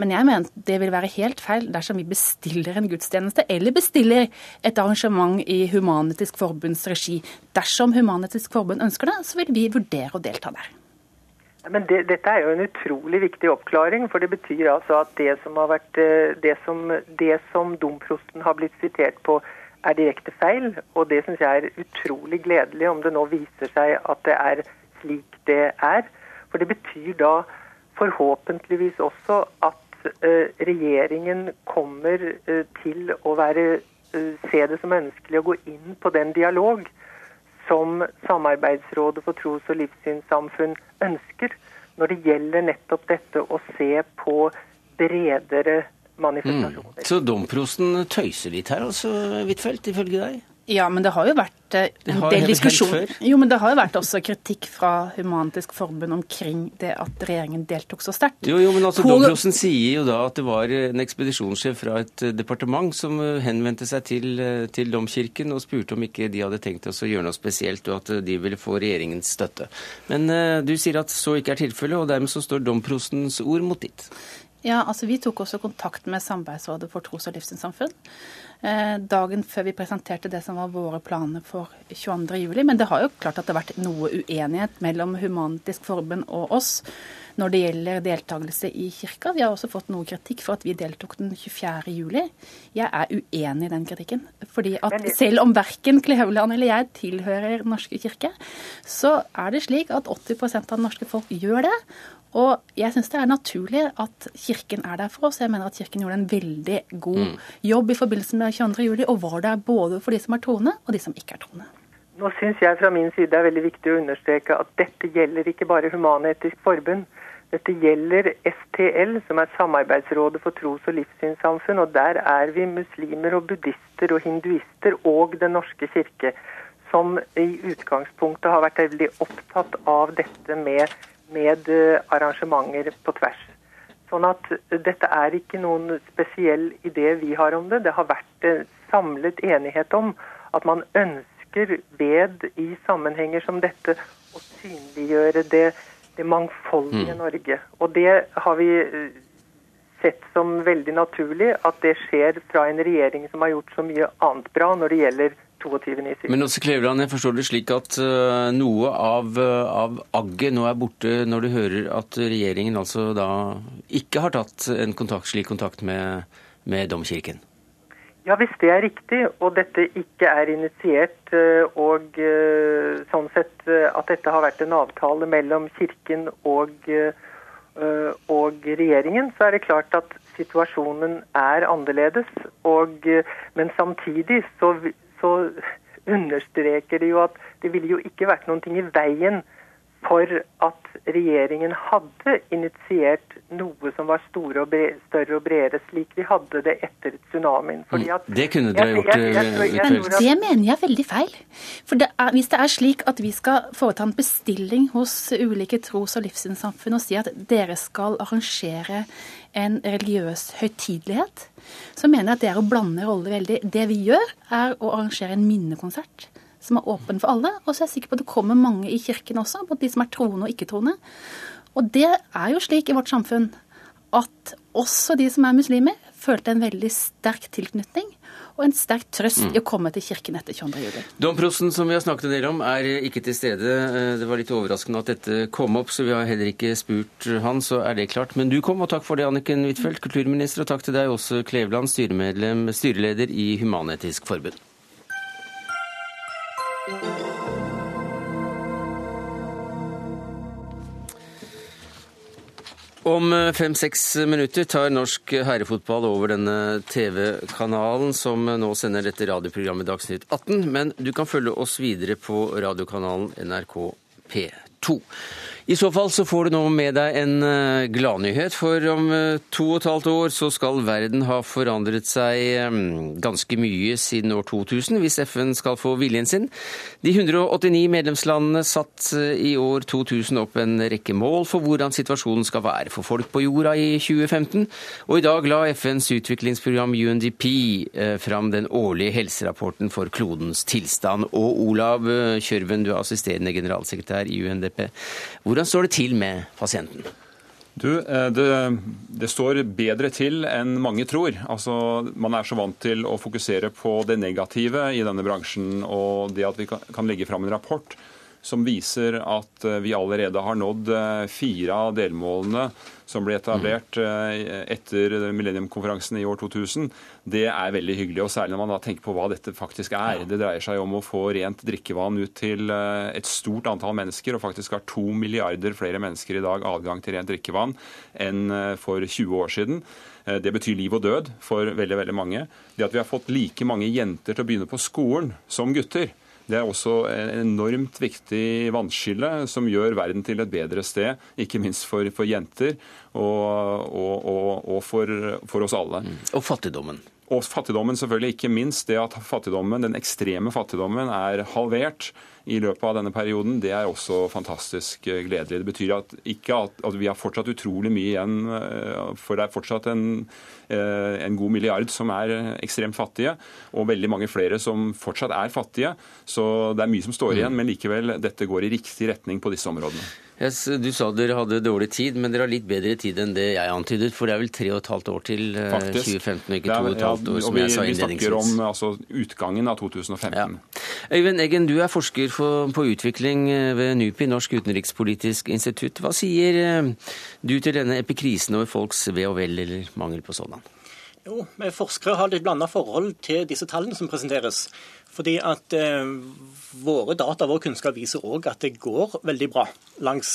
Men jeg mener det vil være helt feil dersom vi bestiller en gudstjeneste, eller bestiller et arrangement i Human-Etisk Forbunds regi. Dersom Human-Etisk Forbund ønsker det, så vil vi vurdere å delta der. Men det, Dette er jo en utrolig viktig oppklaring. For det betyr altså at det som, har vært, eh, det som, det som domprosten har blitt sitert på er direkte feil. Og det syns jeg er utrolig gledelig om det nå viser seg at det er slik det er. For det betyr da forhåpentligvis også at uh, regjeringen kommer uh, til å være, uh, se det som ønskelig å gå inn på den dialog som Samarbeidsrådet for tros- og livssynssamfunn ønsker når det gjelder nettopp dette å se på bredere manifestasjoner. Mm. Så domprosten tøyser litt her, altså, Huitfeldt, ifølge deg? Ja, men det har jo vært eh, en del diskusjon. Jo, men det har jo vært også kritikk fra Human-Etisk Forbund omkring det at regjeringen deltok så sterkt. Jo, jo, men altså Domprosten sier jo da at det var en ekspedisjonssjef fra et eh, departement som eh, henvendte seg til, til Domkirken og spurte om ikke de hadde tenkt oss å gjøre noe spesielt, og at de ville få regjeringens støtte. Men uh, du sier at så ikke er tilfellet, og dermed så står domprostens ord mot ditt. Ja, altså Vi tok også kontakt med Samarbeidsrådet for tros- og livssynssamfunn. Eh, dagen før vi presenterte det som var våre planer for 22.07. Men det har jo klart at det har vært noe uenighet mellom Humanitisk Forbund og oss når det gjelder deltakelse i kirka. Vi har også fått noe kritikk for at vi deltok den 24.07. Jeg er uenig i den kritikken. Fordi at selv om verken Kleveland eller jeg tilhører Norske kirke, så er det slik at 80 av det norske folk gjør det. Og jeg syns det er naturlig at Kirken er der for oss. Jeg mener at Kirken gjorde en veldig god mm. jobb i forbindelse med 22. juli, og var der både for de som er troende og de som ikke er troende. Nå syns jeg fra min side det er veldig viktig å understreke at dette gjelder ikke bare Human-Etisk Forbund. Dette gjelder STL, som er Samarbeidsrådet for tros- og livssynssamfunn. Og der er vi muslimer og buddhister og hinduister og Den norske kirke, som i utgangspunktet har vært veldig opptatt av dette med med eh, arrangementer på tvers. Sånn at dette er ikke noen spesiell idé vi har om det. Det har vært eh, samlet enighet om at man ønsker ved i sammenhenger som dette å synliggjøre det, det mangfoldige mm. Norge. Og det har vi eh, sett som veldig naturlig at det skjer fra en regjering som har gjort så mye annet bra når det gjelder 22.07. Men også Kleveland, jeg forstår det slik at uh, noe av, uh, av agget nå er borte når du hører at regjeringen altså da ikke har tatt en kontakt, slik kontakt med, med Domkirken? Ja, hvis det er riktig, og dette ikke er initiert, uh, og sånn sett at dette har vært en avtale mellom Kirken og, og regjeringen, så er det klart at situasjonen er annerledes. Og, men samtidig så så understreker det jo at det ville jo ikke vært noen ting i veien for at regjeringen hadde initiert noe som var store og bre, større og bredere, slik vi hadde det etter tsunamien. Mm. At, det kunne dere gjort Men det mener jeg er veldig feil. For det er, hvis det er slik at vi skal foreta en bestilling hos ulike tros- og livssynssamfunn og si at dere skal arrangere en religiøs høytidelighet, så mener jeg at det er å blande roller veldig. Det vi gjør, er å arrangere en minnekonsert som er åpen for alle. Og så er jeg sikker på at det kommer mange i kirken også, både de som er troende og ikke-troende. Og det er jo slik i vårt samfunn at også de som er muslimer, følte en veldig sterk tilknytning og en sterk trøst mm. i å komme til kirken etter 22. juli. Domprosten som vi har snakket en del om, er ikke til stede. Eh, det var litt overraskende at dette kom opp, så vi har heller ikke spurt han, så er det klart. Men du kom, og takk for det, Anniken Huitfeldt, kulturminister, og takk til deg også, Kleveland, styreleder i Human-Etisk Forbund. Om eh, fem-seks minutter tar norsk herrefotball over denne TV-kanalen som nå sender dette radioprogrammet Dagsnytt 18, men du kan følge oss videre på radiokanalen NRK P2. I så fall så får du nå med deg en eh, gladnyhet, for om eh, to og et halvt år så skal verden ha forandret seg eh, ganske mye siden år 2000, hvis FN skal få viljen sin. De 189 medlemslandene satt i år 2000 opp en rekke mål for hvordan situasjonen skal være for folk på jorda i 2015, og i dag la FNs utviklingsprogram UNDP fram den årlige helserapporten for klodens tilstand. Og Olav Kjørven, du er assisterende generalsekretær i UNDP. Hvordan står det til med pasienten? Du, eh, det, det, står bedre til enn mange tror. Altså, man er så vant til å fokusere på det negative i denne bransjen. Og det at vi kan legge fram en rapport som viser at eh, vi allerede har nådd eh, fire av delmålene som ble etablert eh, etter millenniumkonferansen i år 2000, det er veldig hyggelig. og Særlig når man da tenker på hva dette faktisk er. Det dreier seg om å få rent drikkevann ut til et stort antall mennesker. og Faktisk har to milliarder flere mennesker i dag adgang til rent drikkevann enn for 20 år siden. Det betyr liv og død for veldig veldig mange. Det at vi har fått like mange jenter til å begynne på skolen som gutter, det er også en enormt viktig vannskille som gjør verden til et bedre sted, ikke minst for, for jenter og, og, og, og for, for, oss alle. Mm. Og fattigdommen. Og fattigdommen, selvfølgelig ikke minst. Det at fattigdommen, den ekstreme fattigdommen er halvert i løpet av denne perioden, det er også fantastisk eh, gledelig. Det betyr at, ikke at, at vi har fortsatt utrolig mye igjen, eh, for det er fortsatt en, eh, en god milliard som er ekstremt fattige, og veldig mange flere som fortsatt er fattige. Så det er mye som står igjen, mm. men likevel, dette går i riktig retning på disse områdene. Yes, du sa dere hadde dårlig tid, men dere har litt bedre tid enn det jeg antydet. For det er vel tre og et halvt år til eh, Faktisk. 2015, ikke to og et halvt år, som vi, jeg sa innledningsvis. Vi snakker om altså, utgangen av 2015. Ja. Øyvind Eggen, du er forsker for, på utvikling eh, ved NUPI, Norsk utenrikspolitisk institutt. Hva sier eh, du til denne epikrisen over folks ve og vel, eller mangel på sådan? Jo, forskere har litt blanda forhold til disse tallene som presenteres. Fordi at eh, Våre data vår kunnskap viser òg at det går veldig bra. Langs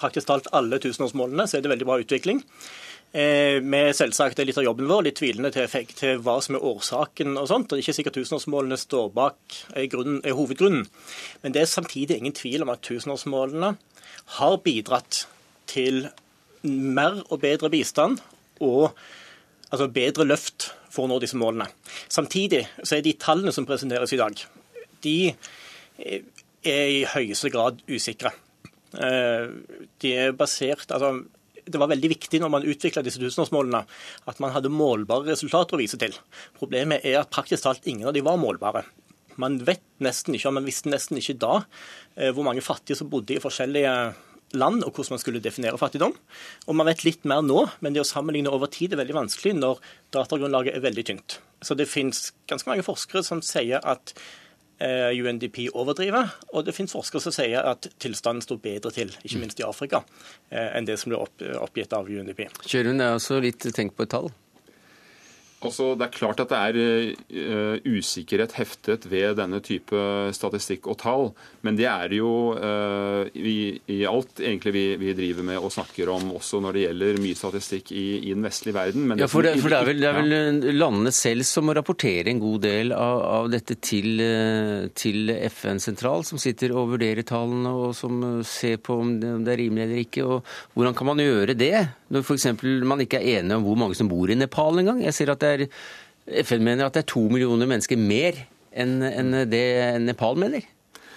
praktisk talt alle tusenårsmålene så er det veldig bra utvikling. Eh, er selvsagt litt av jobben vår litt tvilende til, til, hva som er årsaken og sånt. og Det er ikke sikkert tusenårsmålene står bak er, grunnen, er hovedgrunnen. Men det er samtidig ingen tvil om at tusenårsmålene har bidratt til mer og bedre bistand og altså bedre løft for å nå disse målene. Samtidig så er de tallene som presenteres i dag, de er i høyeste grad usikre. Eh, de er basert altså, det var veldig viktig når man utvikla disse tusenårsmålene, at man hadde målbare resultater å vise til. Problemet er at praktisk talt ingen av de var målbare. Man vet nesten ikke, og man visste nesten ikke da eh, hvor mange fattige som bodde i forskjellige land, og hvordan man skulle definere fattigdom. Og Man vet litt mer nå, men det å sammenligne over tid er veldig vanskelig når datagrunnlaget er veldig tynt. Så det finnes ganske mange forskere som sier at eh, UNDP overdriver, og det finnes forskere som sier at tilstanden står bedre til, ikke minst i Afrika, eh, enn det som ble oppgitt av UNDP. Kjørund er også litt tenkt på et tall? Altså, det er klart at det er uh, usikkerhet heftet ved denne type statistikk og tall. Men det er jo uh, i, i, alt egentlig vi, vi, driver med og snakker om, også når det gjelder mye statistikk i, i den vestlige verden. ja, for, det, for det, er vel, det, er vel, landene selv som må rapportere en god del av, av dette til, til FN sentral, som sitter og vurderer tallene og som ser på om det, om det er rimelig eller ikke. og Hvordan kan man gjøre det, når f.eks. man ikke er enig om hvor mange som bor i Nepal engang? Jeg FN mener at det er to millioner mennesker mer enn, en det Nepal mener.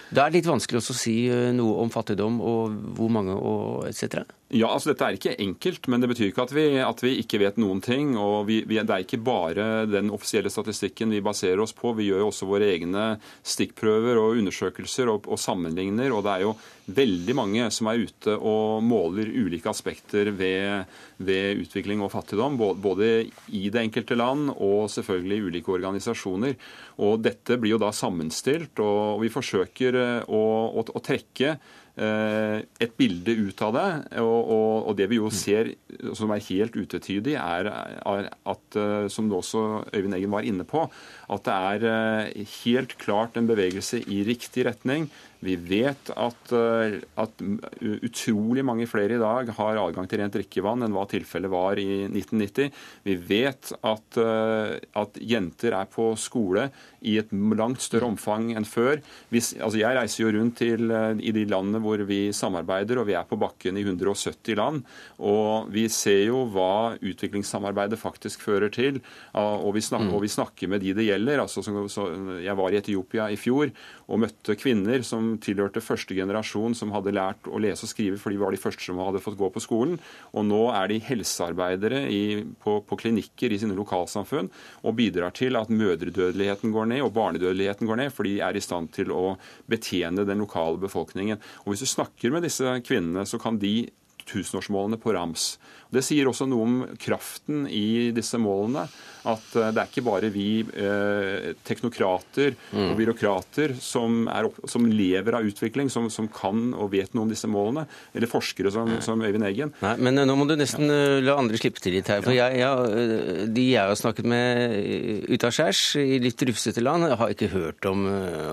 Da er det litt vanskelig også å si eh, noe om fattigdom og hvor mange og etc. Ja, altså Dette er ikke enkelt, men det betyr ikke at vi, at vi ikke vet noen ting. og vi, vi, Det er ikke bare den offisielle statistikken vi baserer oss på. Vi gjør jo også våre egne stikkprøver og undersøkelser og, og sammenligner. og Det er jo veldig mange som er ute og måler ulike aspekter ved, ved utvikling og fattigdom. Både i det enkelte land og selvfølgelig i ulike organisasjoner. Og Dette blir jo da sammenstilt, og vi forsøker eh, å, å, å trekke et bilde ut av det. Og, og, og, det vi jo ser som er helt utetydig, er at, som det også Øyvind Eggen var inne på, at det er eh, helt klart en bevegelse i riktig retning. Vi vet at, at, utrolig mange flere i dag har adgang til rent drikkevann enn hva tilfellet var i 1990. Vi vet at, at jenter er på skole i et langt større omfang enn før. Hvis, altså jeg reiser jo rundt til, i de landene hvor vi samarbeider, og vi er på bakken i 170 land. Og vi ser jo hva utviklingssamarbeidet faktisk fører til, og vi snakker, mm. og vi snakker med de det gjelder. Altså, så, jeg var i Etiopia i fjor og møtte kvinner som tilhørte første generasjon som hadde lært å lese og skrive, for de var de første som hadde fått gå på skolen. Og nå er de helsearbeidere i, på, på klinikker i sine lokalsamfunn og bidrar til at mødredødeligheten går ned og barnedødeligheten går ned, for de er i stand til å betjene den lokale befolkningen. Og Hvis du snakker med disse kvinnene, så kan de tusenårsmålene på rams. Det sier også noe om kraften i disse målene. At eh, det er ikke bare vi eh, teknokrater mm. og byråkrater som, er, som, lever av utvikling, som, som, kan og vet noe om disse målene. Eller forskere som, som Øyvind Eggen. Nei, Men eh, nå må du nesten ja. Eh, la andre slippe til litt her. For jeg, jeg, de jeg har snakket med utaskjærs i litt rufsete land, har ikke hørt om,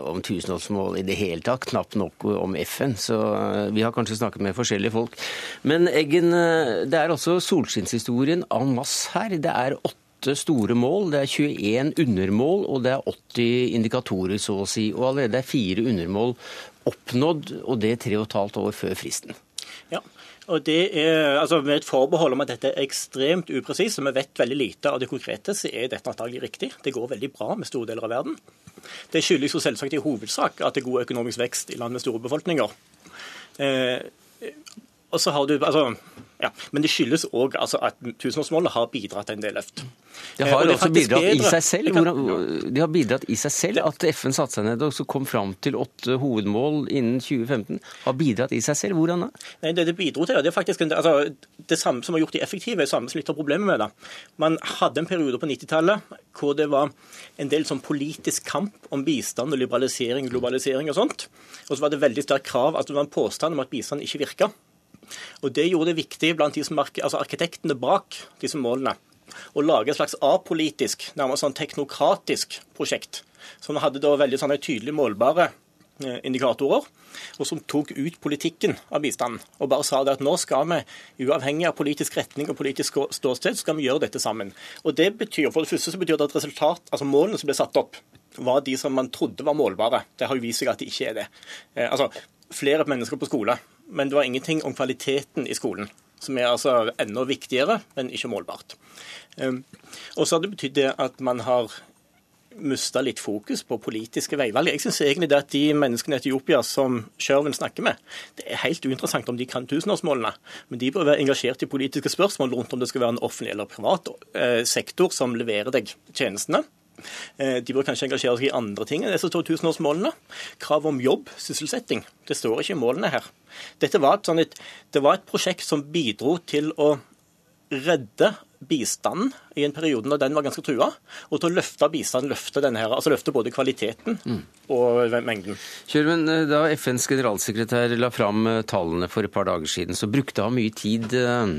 om tusenårsmål i det hele tatt. Knapt nok om FN. Så vi har kanskje snakket med forskjellige folk. Men Eggen, det er også altså solskinnshistorien en masse her. Det er åtte store mål, det er 21 undermål, og det er 80 indikatorer, så å si. Og allerede er fire undermål oppnådd, og det tre og et halvt år før fristen. Ja, Og det er, altså Med et forbehold om at dette er ekstremt upresist, og vi vet veldig lite av det konkrete, så er dette antagelig riktig. Det går veldig bra med store deler av verden. Det skyldes jo selvsagt i hovedsak at det er god økonomisk vekst i land med store befolkninger. Eh, og så har du, altså, ja, Men det skyldes òg altså, at tusenårsmålet har bidratt til en del løft. Det har Og også bidratt i seg selv. De har bidratt i seg selv at FN satte seg ned og så kom fram til åtte hovedmål innen 2015. Har bidratt i seg selv. Hvordan da? Nei, Det det bidro til, det er faktisk altså, det samme som har gjort de effektive, er det samme som litt av problemet med det. Man hadde en periode på 90-tallet hvor det var en del sånn politisk kamp om bistand og liberalisering, globalisering og sånt. Og så var det veldig sterkt krav, altså det var en påstand om at bistand ikke virka. Og Det gjorde det viktig blant de som, altså arkitektene bak disse målene å lage et slags apolitisk, nærmest sånn teknokratisk prosjekt. Som hadde da veldig sånne tydelig målbare eh, indikatorer, og som tok ut politikken av bistanden. Og bare sa det at nå skal vi, uavhengig av politisk retning og politisk stå- ståsted, skal vi gjøre dette sammen. Og det betyr, For det første så betyr det at resultat, altså målene som ble satt opp, var de som man trodde var målbare. Det har jo vist seg at de ikke er det. Eh, altså, Flere mennesker på skole, men det var ingenting om kvaliteten i skolen. Som er altså enda viktigere, men ikke målbart. Um, og så har det betydd det at man har mista litt fokus på politiske veivalg. Jeg syns egentlig det at de menneskene i Etiopia som Sherwin snakker med, det er helt uinteressant om de kan tusenårsmålene, men de bør være engasjert i politiske spørsmål rundt om det skal være en offentlig eller privat eh, sektor som leverer deg tjenestene. Eh, De bør kanskje engasjere seg i andre ting enn disse to tusenårsmålene. Krav om jobb, sysselsetting. Det står ikke i målene her. Dette var et, sånn et, det var et prosjekt som bidro til å redde bistanden i en periode da den var ganske trua, og til å løfte bistanden, løfte denne her, altså løfte både kvaliteten og mengden. Kjørmen, da FNs generalsekretær la fram eh, tallene for et par dager siden, så brukte han mye tid eh,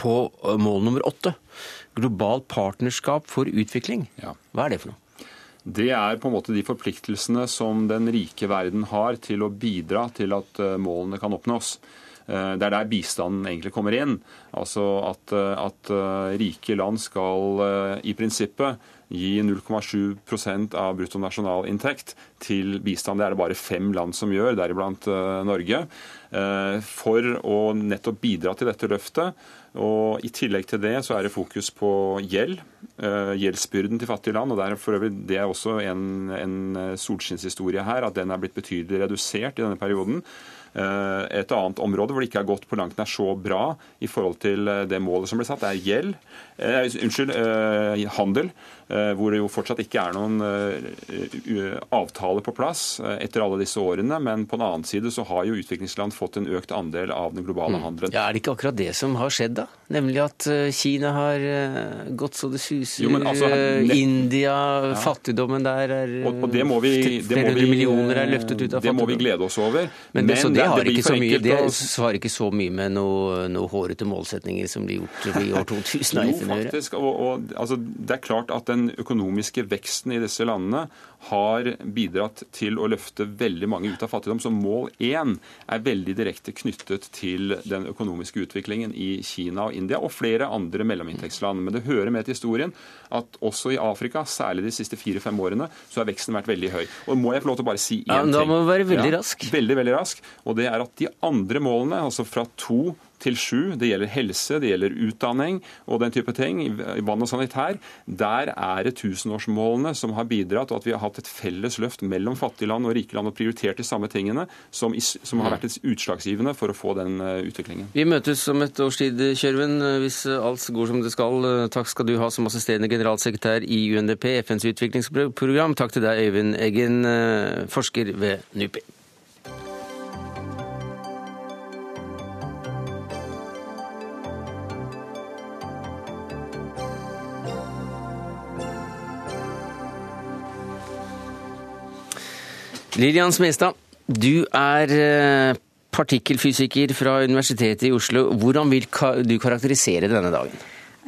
på eh, mål nummer åtte. Globalt partnerskap for utvikling. Hva er det for noe? Det er på en måte de forpliktelsene som den rike verden har til å bidra til at eh, målene kan oppnås. Eh, Det er der bistanden egentlig kommer inn. Altså at, eh, at rike land skal i prinsippet gi 0,7% av bruttonasjonalinntekt til bistand. Det er det bare fem land som gjør, deriblant Norge. For å nettopp bidra til dette løftet. Og I tillegg til det så er det fokus på gjeld. eh, Gjeldsbyrden til fattige land. og Det er for øvrig det er også en, en eh, solskinnshistorie her, at den er blitt betydelig redusert i denne perioden. Eh, Et annet område hvor det ikke har gått på langt nær så bra i forhold til det målet som ble satt, er gjeld. Eh, unnskyld, eh, handel. eh, Hvor det jo fortsatt ikke er noen eh, avtale på plass eh, etter alle disse årene. Men på den annen side så har jo utviklingsland fått en økt andel av den globale handelen. Ja, Er det ikke akkurat det som har skjedd, da? Nemlig at eh, Kina har gått så det suser. Jo, men altså, nett- India, fattigdommen der er Og, og det må vi, det må vi, millioner er løftet ut av det må vi glede oss over. Men det, så det, har det, ikke så mye, det svarer ikke så mye med noen noe hårete målsetninger som blir gjort i år 2000 av Jo. Faktisk. Og, og, altså, det er klart at den økonomiske veksten i disse landene har bidratt til å løfte veldig mange ut av fattigdom. Så mål én er veldig direkte knyttet til den økonomiske utviklingen i Kina og India og flere andre mellominntektsland. Men det hører med til historien at også i Afrika, særlig de siste fire-fem årene, så har veksten vært veldig høy. Og må jeg få lov til å bare si én Ja, ting? da må du være veldig rask. Veldig, veldig rask. Og det er at de andre målene, altså fra to til sju, det gjelder helse, det gjelder utdanning og den type ting, vann og sanitær, der er det tusenårsmålene som har bidratt, og at vi har hatt et felles løft mellom fattige land og rike land og prioritert de samme tingene, som, som har vært utslagsgivende for å få den eh, utviklingen. Vi møtes om et års tid, Kjørven, hvis alt går som det skal. Takk skal du ha som assisterende generalsekretær i UNDP, FNs utviklingsprogram. Takk til deg, Øyvind Eggen, eh, forsker ved NUPI. Lilian Smestad, du er eh, partikkelfysiker fra Universitetet i Oslo. Hvordan vil du karakterisere denne dagen?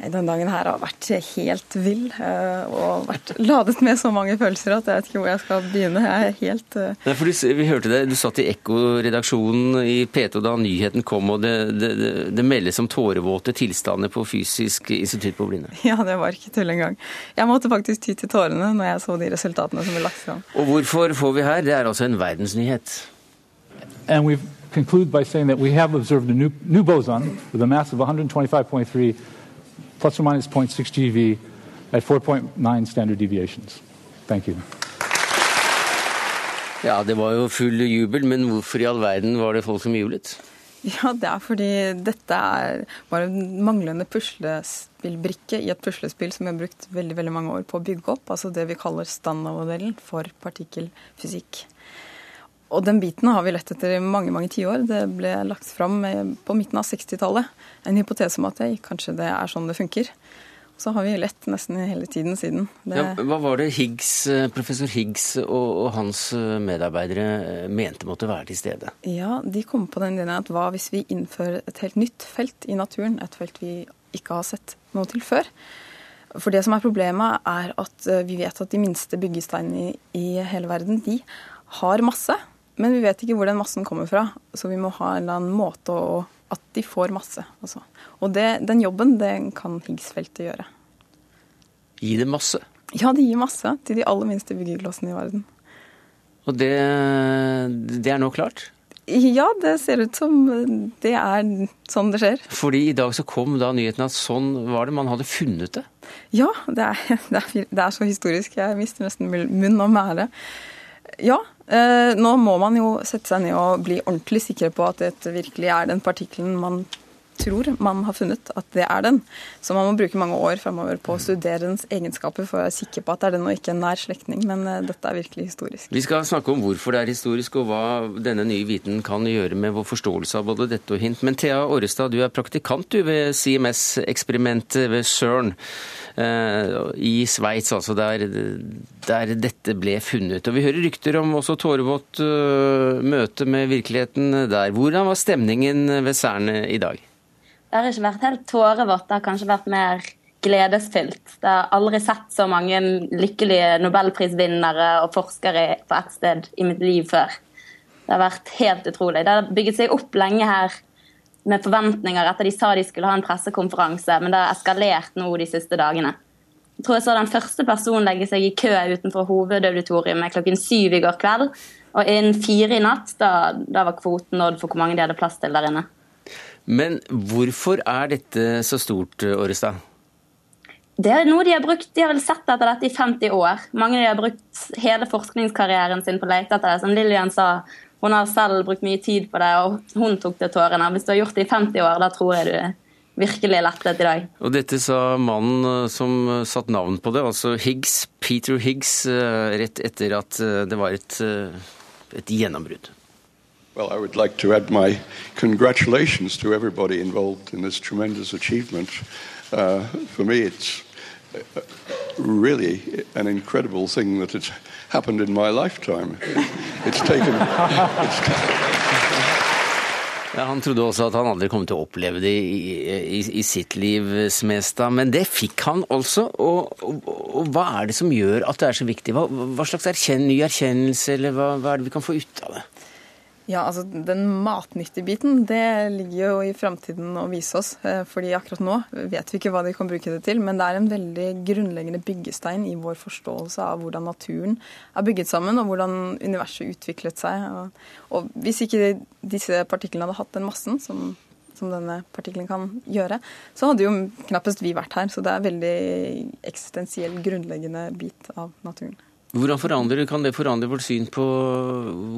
Den dagen her har vært helt vill eh, og vært ladet med så mange følelser at jeg vet ikke hvor jeg skal begynne. Jeg er helt eh, Nei, for du, vi hørte det, du satt i Ekko-redaksjonen i P2 da nyheten kom, og det, det, det, det meldes om tårevåte tilstander på Fysisk institutt på Blinde. Ja, det var ikke tull engang. Jeg måtte faktisk ty til tårene når jeg så de resultatene som ble lagt fram. Og hvorfor får vi her? Det er altså en verdensnyhet. And conclude by saying that we have observed a new, new boson with a mass of 125.3 plus or minus 0.6 GeV at 4.9 standard deviations. Thank you. Ja, det var jo full jubel, men hvorfor i all verden var det folk som jublet? Ja, det er fordi dette er bare en manglende puslespillbrikke i et puslespill som vi har brukt veldig veldig mange år på å bygge opp. Altså det vi kaller standardmodellen for partikkelfysikk. Og den biten har vi lett etter i mange mange tiår. Det ble lagt fram på midten av 60-tallet. En hypotese om at det, kanskje det er sånn det funker. Så har vi lett nesten hele tiden siden. Det... Ja, hva var det Higgs, eh, professor Higgs og, og, hans eh, medarbeidere eh, mente måtte være til stede? Ja, De kom på den ideen at hva hvis vi innfører et helt nytt felt i naturen? Et felt vi ikke har sett noe til før. For det som er problemet, er at vi vet at de minste byggesteinene i, i hele verden, de har masse. Men vi vet ikke hvor den massen kommer fra. Så vi må ha en eller annen måte å At de får masse. Altså. Og det, den jobben det kan Higgs-feltet gjøre. Gi det masse? Ja, det gir masse til de aller minste byggeklossene i verden. Og det, det er nå klart? Ja, det ser ut som det er sånn det skjer. Fordi i dag så kom da nyheten at sånn var det, man hadde funnet det? Ja, det er, det er, det er så historisk. Jeg mister nesten munn og mæle. Ja, nå må man jo sette seg ned og bli ordentlig sikre på at dette virkelig er den partikkelen man tror man har funnet at det er den. Så man må bruke mange år framover på å studere dens egenskaper for å være sikker på at det er den og ikke en nær slektning. Men uh, dette er virkelig historisk. Vi skal snakke om hvorfor det er historisk, og hva denne nye viten kan gjøre med vår forståelse av både dette og hint. Men Thea Årestad, du er praktikant du ved CMS-eksperimentet ved CERN uh, i Sveits, altså der, der, dette ble funnet. Og Vi hører rykter om også tårevått uh, møte med virkeligheten der. Hvordan var stemningen ved CERN i dag? Det har ikke vært helt tårevått, det har kanskje vært mer gledesfylt. Det har aldri sett så mange lykkelige nobelprisvinnere og forskere på ett sted i mitt liv før. Det har vært helt utrolig. Det har bygget seg opp lenge her med forventninger etter de sa de skulle ha en pressekonferanse, men det har eskalert nå de siste dagene. Jeg tror jeg så den første personen legge seg i kø utenfor hovedauditoriet klokken syv i går kveld. Og innen fire i natt, da, da var kvoten nådd for hvor mange de hadde plass til der inne. Men hvorfor er dette så stort, Årestad? Det er noe de har brukt, de har vel sett etter dette i 50 år. Mange de har brukt hele forskningskarrieren sin på å lete etter det. Som Lillian sa, hun har selv brukt mye tid på det, og hun tok til tårene. Hvis du har gjort det i 50 år, da tror jeg du virkelig lettet i dag. Og dette sa mannen eh, som satt navn på det, altså Higgs, Peter Higgs, eh, rett etter at eh, det var et, et gjennombrudd. Well, I would like to add my congratulations to everybody involved in this tremendous achievement. Uh, for me, it's uh, really an incredible thing that it's happened in my lifetime. It's taken. It's Ja, han trodde også at han aldri kom til å oppleve det i, i, i sitt liv, Smestad. Men det fikk han altså. Og, og, og, hva er det som gjør at det er så viktig? Hva, hva slags erkjenn, ny erkjennelse, eller hva, hva er det vi kan få ut av det? Ja, altså Den matnyttige biten det ligger jo i framtiden å vise oss. Eh, fordi akkurat nå vet vi ikke hva de kan bruke det til. Men det er en veldig grunnleggende byggestein i vår forståelse av hvordan naturen er bygget sammen, og hvordan universet utviklet seg. Og, og hvis ikke disse partiklene hadde hatt den massen som, som denne partikkelen kan gjøre, så hadde jo knappest vi vært her. Så det er en veldig eksistensiell, grunnleggende bit av naturen. Hvordan forandrer, Kan det forandre vårt syn på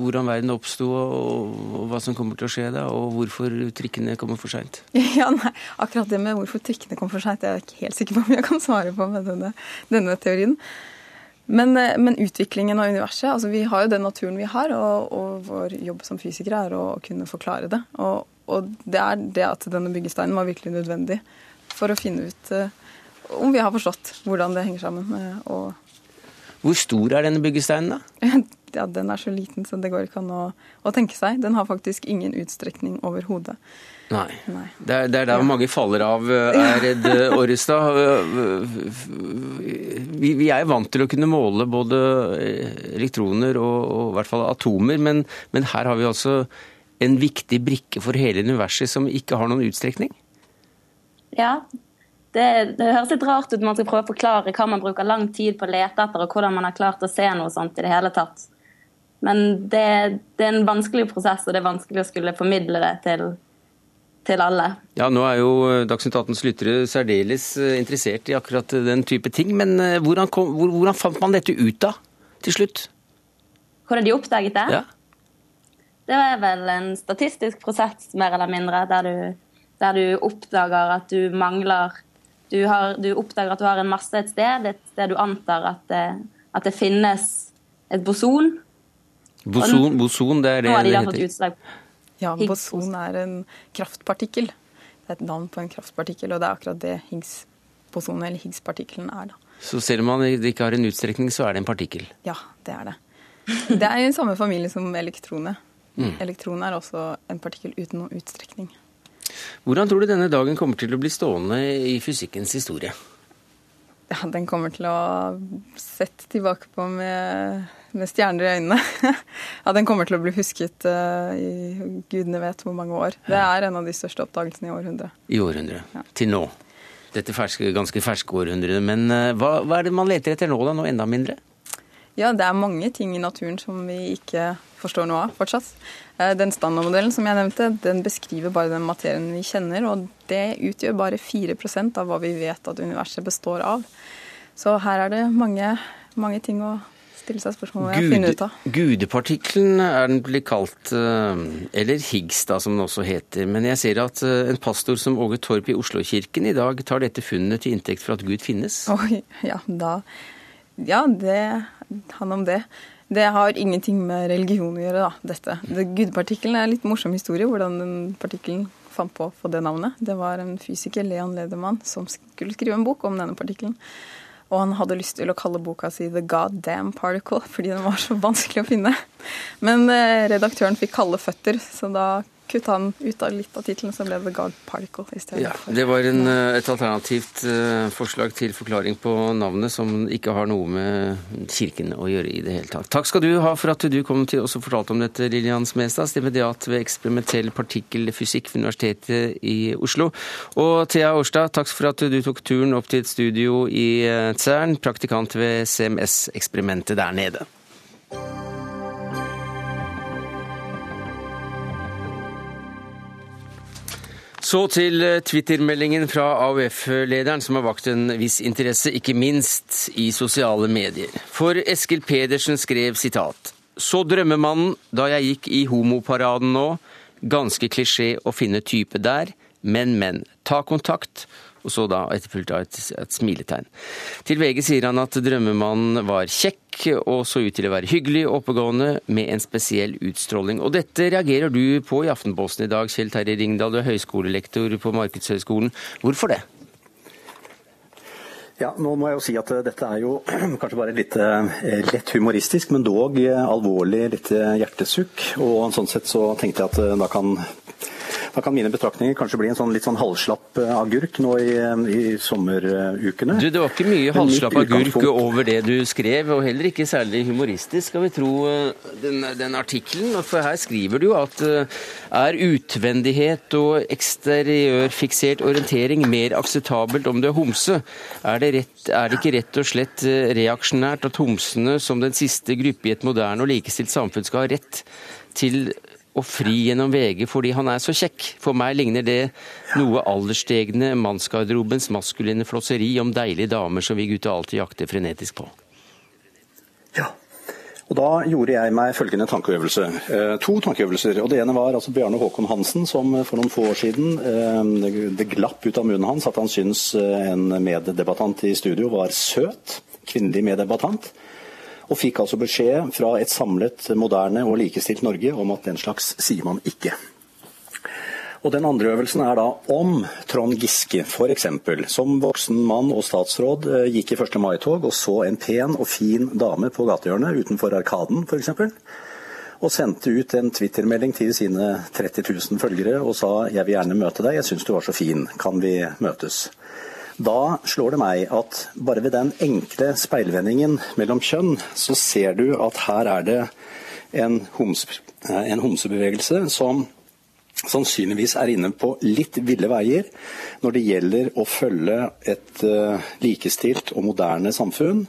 hvordan verden oppsto, og, og, hva som kommer til å skje da, og hvorfor trikkene kommer for seint? Ja, akkurat det med hvorfor trikkene kommer for seint, er jeg ikke helt sikker på om jeg kan svare på med denne, denne teorien. Men, eh, men, utviklingen av universet altså Vi har jo den naturen vi har, og, og vår jobb som fysikere er å, kunne forklare det. Og, og, det er det at denne byggesteinen var virkelig nødvendig for å finne ut uh, om vi har forstått hvordan det henger sammen. Uh, og hvor stor er denne byggesteinen, da? Ja, Den er så liten så det går ikke an å, å tenke seg. Den har faktisk ingen utstrekning overhodet. Nei. Nei. Det, er, det er der ja. mange faller av, er eh, redd Orrestad. Vi, vi, er vant til å kunne måle både elektroner og, og i hvert fall atomer, men, men her har vi altså en viktig brikke for hele universet som ikke har noen utstrekning? Ja, det, det, høres litt rart ut når man skal prøve å forklare hva man bruker lang tid på å lete etter, og hvordan man har klart å se noe sånt i det hele tatt. Men det, det, er en vanskelig prosess, og det er vanskelig å skulle formidle det til, til alle. Ja, Nå er jo Dagsnytt 18s lyttere særdeles eh, interessert i akkurat den type ting. Men eh, hvordan, kom, hvordan fant man dette ut da, til slutt? Hvordan de oppdaget det? Ja. Det er vel en statistisk prosess, mer eller mindre, der du, der du oppdager at du mangler du, har, du, oppdager at du har en masse et sted, et sted du antar at det, at det finnes et boson. Boson, boson det er det de det heter? Utslag. Ja, boson er en kraftpartikkel. Det er et navn på en kraftpartikkel, og det er akkurat det Higgs-bosonet, eller Higgs-partikkelen, er. da. Så selv om man ikke har en utstrekning, så er det en partikkel? Ja, det er det. Det er i samme familie som elektronet. Mm. Elektron er også en partikkel uten noen utstrekning. Hvordan tror du denne dagen kommer til å bli stående i fysikkens historie? Ja, Den kommer til å sett tilbake på med, med stjerner i øynene. ja, Den kommer til å bli husket uh, i gudene vet hvor mange år. Det er en av de største oppdagelsene i århundret. I århundret. Ja. Til nå. Dette ferske, ganske ferske århundret. Men uh, hva, hva, er det man leter etter nå, da? Noe enda mindre? Ja, det er mange ting i naturen som vi ikke forstår noe av fortsatt. Eh, den standardmodellen som jeg nevnte, den beskriver bare den materien vi kjenner, og det utgjør bare 4% av hva vi vet at universet består av. Så her er det mange, mange ting å stille seg spørsmål og finne ut av. Gudepartikkelen er den blitt kalt, eh, eller Higgs da, som den også heter. Men jeg ser at eh, en pastor som Åge Torp i Oslokirken i dag tar dette funnet til inntekt for at Gud finnes. Oi, ja, da... Ja, det han om det. Det har ingenting med religion å gjøre, da, dette. Det, Gudpartikkelen er en litt morsom historie, hvordan den partikkelen fant på å få det navnet. Det var en fysiker, Leon Ledermann, som skulle skrive en bok om denne partikkelen. Og han hadde lyst til å kalle boka si The Goddamn Particle, fordi den var så vanskelig å finne. Men eh, redaktøren fikk kalde føtter, så da kutta han ut av litt av tittelen, så ble det God Particle. Ja, det var en, eh, et alternativt uh, forslag til forklaring på navnet som ikke har noe med kirken å gjøre i det hele tatt. Takk skal du ha for at du kom til oss og fortalte om dette, Lillian Smestad, stipendiat ved eksperimentell partikkelfysikk ved Universitetet i Oslo. Og Thea Årstad, takk for at du tok turen opp til et studio i eh, CERN, praktikant ved CMS-eksperimentet der nede. Så til eh, Twitter-meldingen fra AUF-lederen, som har vakt en viss interesse, ikke minst i sosiale medier. For Eskil Pedersen skrev sitat. Så drømmemannen da jeg gikk i homoparaden nå. Ganske klisjé å finne type der, men, men. Ta kontakt og så da etterfulgt av et, et, smiletegn. Til VG sier han at drømmemannen var kjekk og så ut til å være hyggelig og oppegående med en spesiell utstråling. Og dette reagerer du på i Aftenposten i dag, Kjell Terje Ringdal, du er høyskolelektor på Markedshøgskolen. Hvorfor det? Ja, nå må jeg jo si at eh, Dette er jo kanskje bare litt eh, lett humoristisk, men dog eh, alvorlig litt hjertesukk. Og sånn sett så tenkte jeg at da kan da kan mine betraktninger kanskje bli en sånn litt sånn halvslapp eh, agurk nå i, i sommerukene. Du, Det var ikke mye halvslapp agurk over det du skrev, og heller ikke særlig humoristisk, skal vi tro eh, den, den artikkelen. For her skriver du at eh, er utvendighet og eksteriørfiksert orientering mer akseptabelt om du er homse? Er det, rett, er det ikke rett og slett reaksjonært at homsene som den siste gruppe i et moderne og likestilt samfunn skal ha rett til og fri gjennom VG fordi han er så kjekk. For meg ligner det noe alderstegne mannsgarderobens maskuline flosseri om deilige damer som vi gutter alltid jakter frenetisk på. Ja, og Da gjorde jeg meg følgende tankeøvelse. Eh, to tankeøvelser. og Det ene var altså Bjarne Håkon Hansen, som for noen få år siden eh, det glapp ut av munnen hans at han syntes eh, en meddebattant i studio var søt. Kvinnelig meddebattant og fikk altså beskjed fra et samlet, moderne og likestilt Norge om at den slags sier man ikke. Og Den andre øvelsen er da om Trond Giske f.eks. som voksen mann og statsråd eh, gikk i 1. mai-tog og så en pen og fin dame på gatehjørnet utenfor Arkaden f.eks. Og sendte ut en Twitter-melding til sine 30 000 følgere og sa 'jeg vil gjerne møte deg, jeg syns du var så fin, kan vi møtes'? Da slår det meg at bare ved den enkle speilvendingen mellom kjønn, så ser du at her er det en, homse, eh, en homsebevegelse som sannsynligvis er inne på litt ville veier når det gjelder å følge et uh, likestilt og moderne samfunn,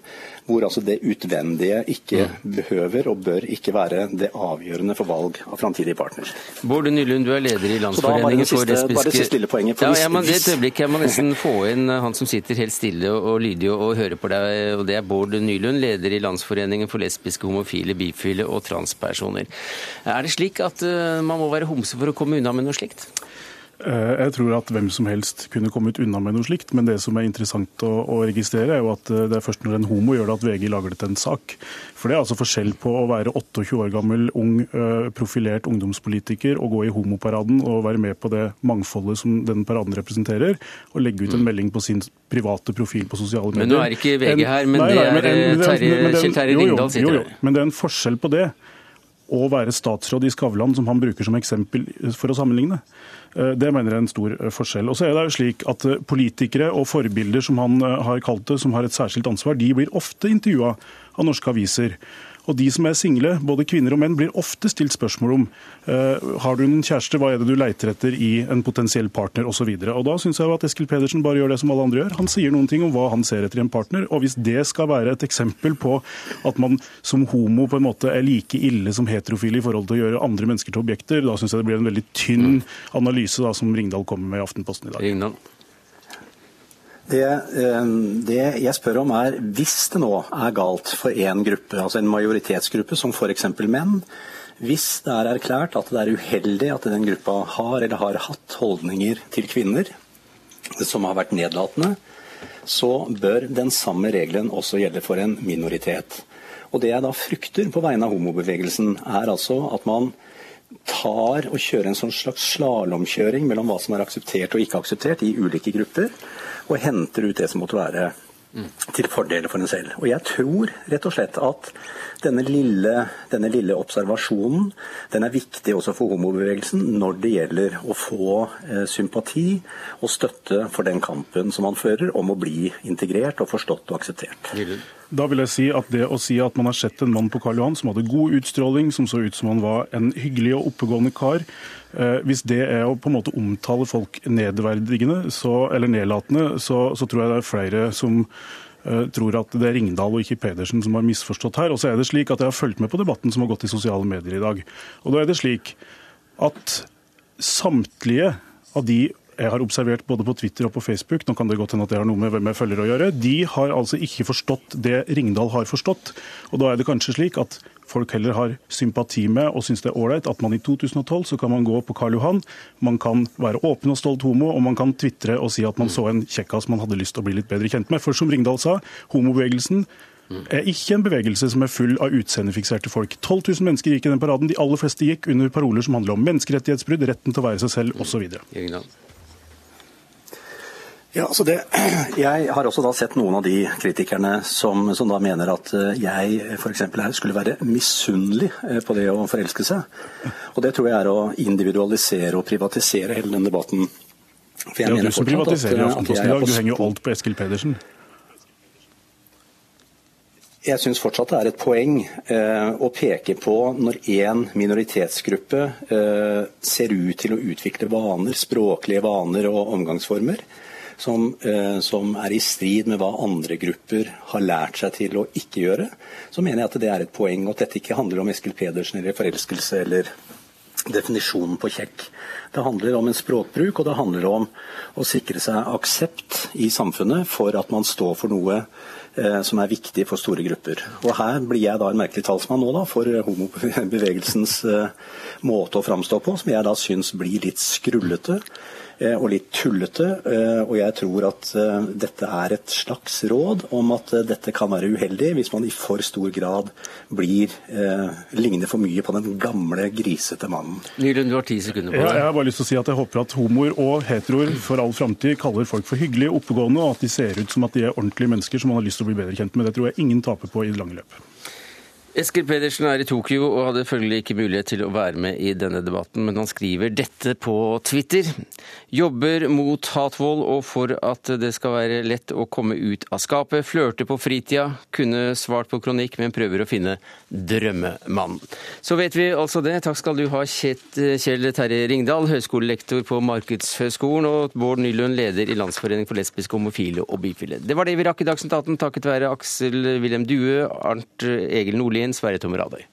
hvor altså det utvendige ikke behøver og bør ikke være det avgjørende for valg av framtidig partner. Bård Nylund, du er leder i Landsforeningen for lesbiske Bare det siste lille poenget. Ja, ja, men det et øyeblikk, Jeg må nesten få inn han som sitter helt stille og lydig og hører på deg. og Det er Bård Nylund, leder i Landsforeningen for lesbiske, homofile, bifile og transpersoner. Er det slik at uh, man må være homse for å komme unna med noe slikt? Eh, jeg tror at hvem som helst kunne kommet unna med noe slikt, men det som er interessant å, å, registrere, er jo at eh, det er først når en homo gjør det at VG lager det til en sak. For det er altså forskjell på å være 28 år gammel, ung, eh, profilert ungdomspolitiker og gå i homoparaden og være med på det mangfoldet som den paraden representerer, og legge ut en mm. melding på sin private profil på sosiale medier. Men nå er ikke VG her, men nei, nei, det er Kjell Terje Ringdal sitter her. Men det er en forskjell på det å være statsråd i Skavlan, som han bruker som eksempel for å sammenligne. Eh, det mener jeg er en stor eh, forskjell. Og så er det jo slik at eh, Politikere og forbilder, som han har kalt det, som har et særskilt ansvar, de blir ofte intervjua av norske aviser. Og de som er single, både kvinner og menn, blir ofte stilt spørsmål om uh, har du en kjæreste, hva er det du leiter etter i en potensiell partner osv. Da syns jeg at Eskil Pedersen bare gjør det som alle andre gjør. Han sier noen ting om hva han ser etter i en partner. Og hvis det skal være et eksempel på at man som homo på en måte er like ille som heterofile i forhold til å gjøre andre mennesker til objekter, da syns jeg det blir en veldig tynn analyse da, som Ringdal kommer med i Aftenposten i dag. Ringdal. Det, eh, det, jeg spør om er, hvis det nå er galt for én gruppe, altså en majoritetsgruppe som f.eks. menn, hvis det er erklært at det er uheldig at den gruppa har eller har hatt holdninger til kvinner som har vært nedlatende, så bør den samme regelen også gjelde for en minoritet. Og Det jeg da frykter på vegne av homobevegelsen, er altså at man tar og kjører en sånn slags slalåmkjøring mellom hva som er akseptert og ikke akseptert i ulike grupper og henter ut det som måtte være til fordel for en selv. Og jeg tror rett og slett at denne lille, denne lille, observasjonen den er viktig også for homobevegelsen når det gjelder å få eh, sympati og støtte for den kampen som man fører om å bli integrert og forstått og akseptert. Da vil jeg si at det å si at man har sett en mann på Karl Johan som hadde god utstråling, som så ut som han var en hyggelig og oppegående kar, Eh, hvis det er å på en måte omtale folk nedverdigende så, eller nedlatende, så, så, tror jeg det er flere som uh, tror at det er Ringdal og ikke Pedersen som har misforstått her. Og så er det slik at Jeg har fulgt med på debatten som har gått i sosiale medier i dag. Og da er det slik at samtlige av de jeg har observert både på Twitter og på Facebook, nå kan det godt hende at det har noe med hvem jeg følger å gjøre, de har altså ikke forstått det Ringdal har forstått. Og da er det kanskje slik at folk heller har sympati med og syns det er ålreit at man i 2012 så kan man gå på Karl Johan, man kan være åpen og stolt homo, og man kan tvitre og si at man så en kjekkas man hadde lyst til å bli litt bedre kjent med. For som Ringdal sa, homobevegelsen er ikke en bevegelse som er full av utseendefikserte folk. 12 000 mennesker gikk i den paraden. De aller fleste gikk under paroler som handler om menneskerettighetsbrudd, retten til å være seg selv osv. Ja, altså det, jeg har også da sett noen av de kritikerne som, som da mener at eh, jeg f.eks. skulle være misunnelig eh, på det å forelske seg. Og det tror jeg er å individualisere og privatisere hele den debatten. For jeg det er du som privatiserer i Aftenposten i dag. Du henger jo alt på Eskil Pedersen. Jeg syns fortsatt det er et poeng eh, å peke på når én minoritetsgruppe eh, ser ut til å utvikle vaner, språklige vaner og omgangsformer som, eh, som, er i strid med hva andre grupper har lært seg til å ikke gjøre, så mener jeg at det er et poeng. Og at dette ikke handler om Eskil Pedersen eller forelskelse eller definisjonen på kjekk. Det handler om en språkbruk, og det handler om å sikre seg aksept i samfunnet for at man står for noe eh, som er viktig for store grupper. Og Her blir jeg da en merkelig talsmann nå da, for homobevegelsens eh, måte å framstå på, som jeg da syns blir litt skrullete. Eh, og litt tullete. Eh, og jeg tror at eh, dette er et slags råd om at dette kan være uheldig hvis man i for stor grad blir ligner for mye på den gamle, grisete mannen. Nylund, du har ti sekunder på deg. Ja, jeg har bare lyst til å si at jeg håper at homoer og heteroer for all framtid kaller folk for hyggelige, oppegående, og at de ser ut som at de er ordentlige mennesker som man har lyst til å bli bedre kjent med. Det tror jeg ingen taper på i det lange løp. Eskil Pedersen er i Tokyo og hadde følgelig ikke mulighet til å være med i denne debatten, men han skriver dette på Twitter. Jobber mot hatvold og for at det skal være lett å komme ut av skapet. Flørte på fritida. Kunne svart på kronikk, men prøver å finne drømmemannen. Så vet vi altså det. Takk skal du ha, Kjell Terje Ringdal, høyskolelektor på Markedshøgskolen, og Bård Nylund, leder i Landsforening for lesbiske, homofile og bifile. Det var det vi rakk i Dagsnytt 18, takket være Aksel Wilhelm Due, Arnt Egil Nordlien, min Sverre Tom Radøy.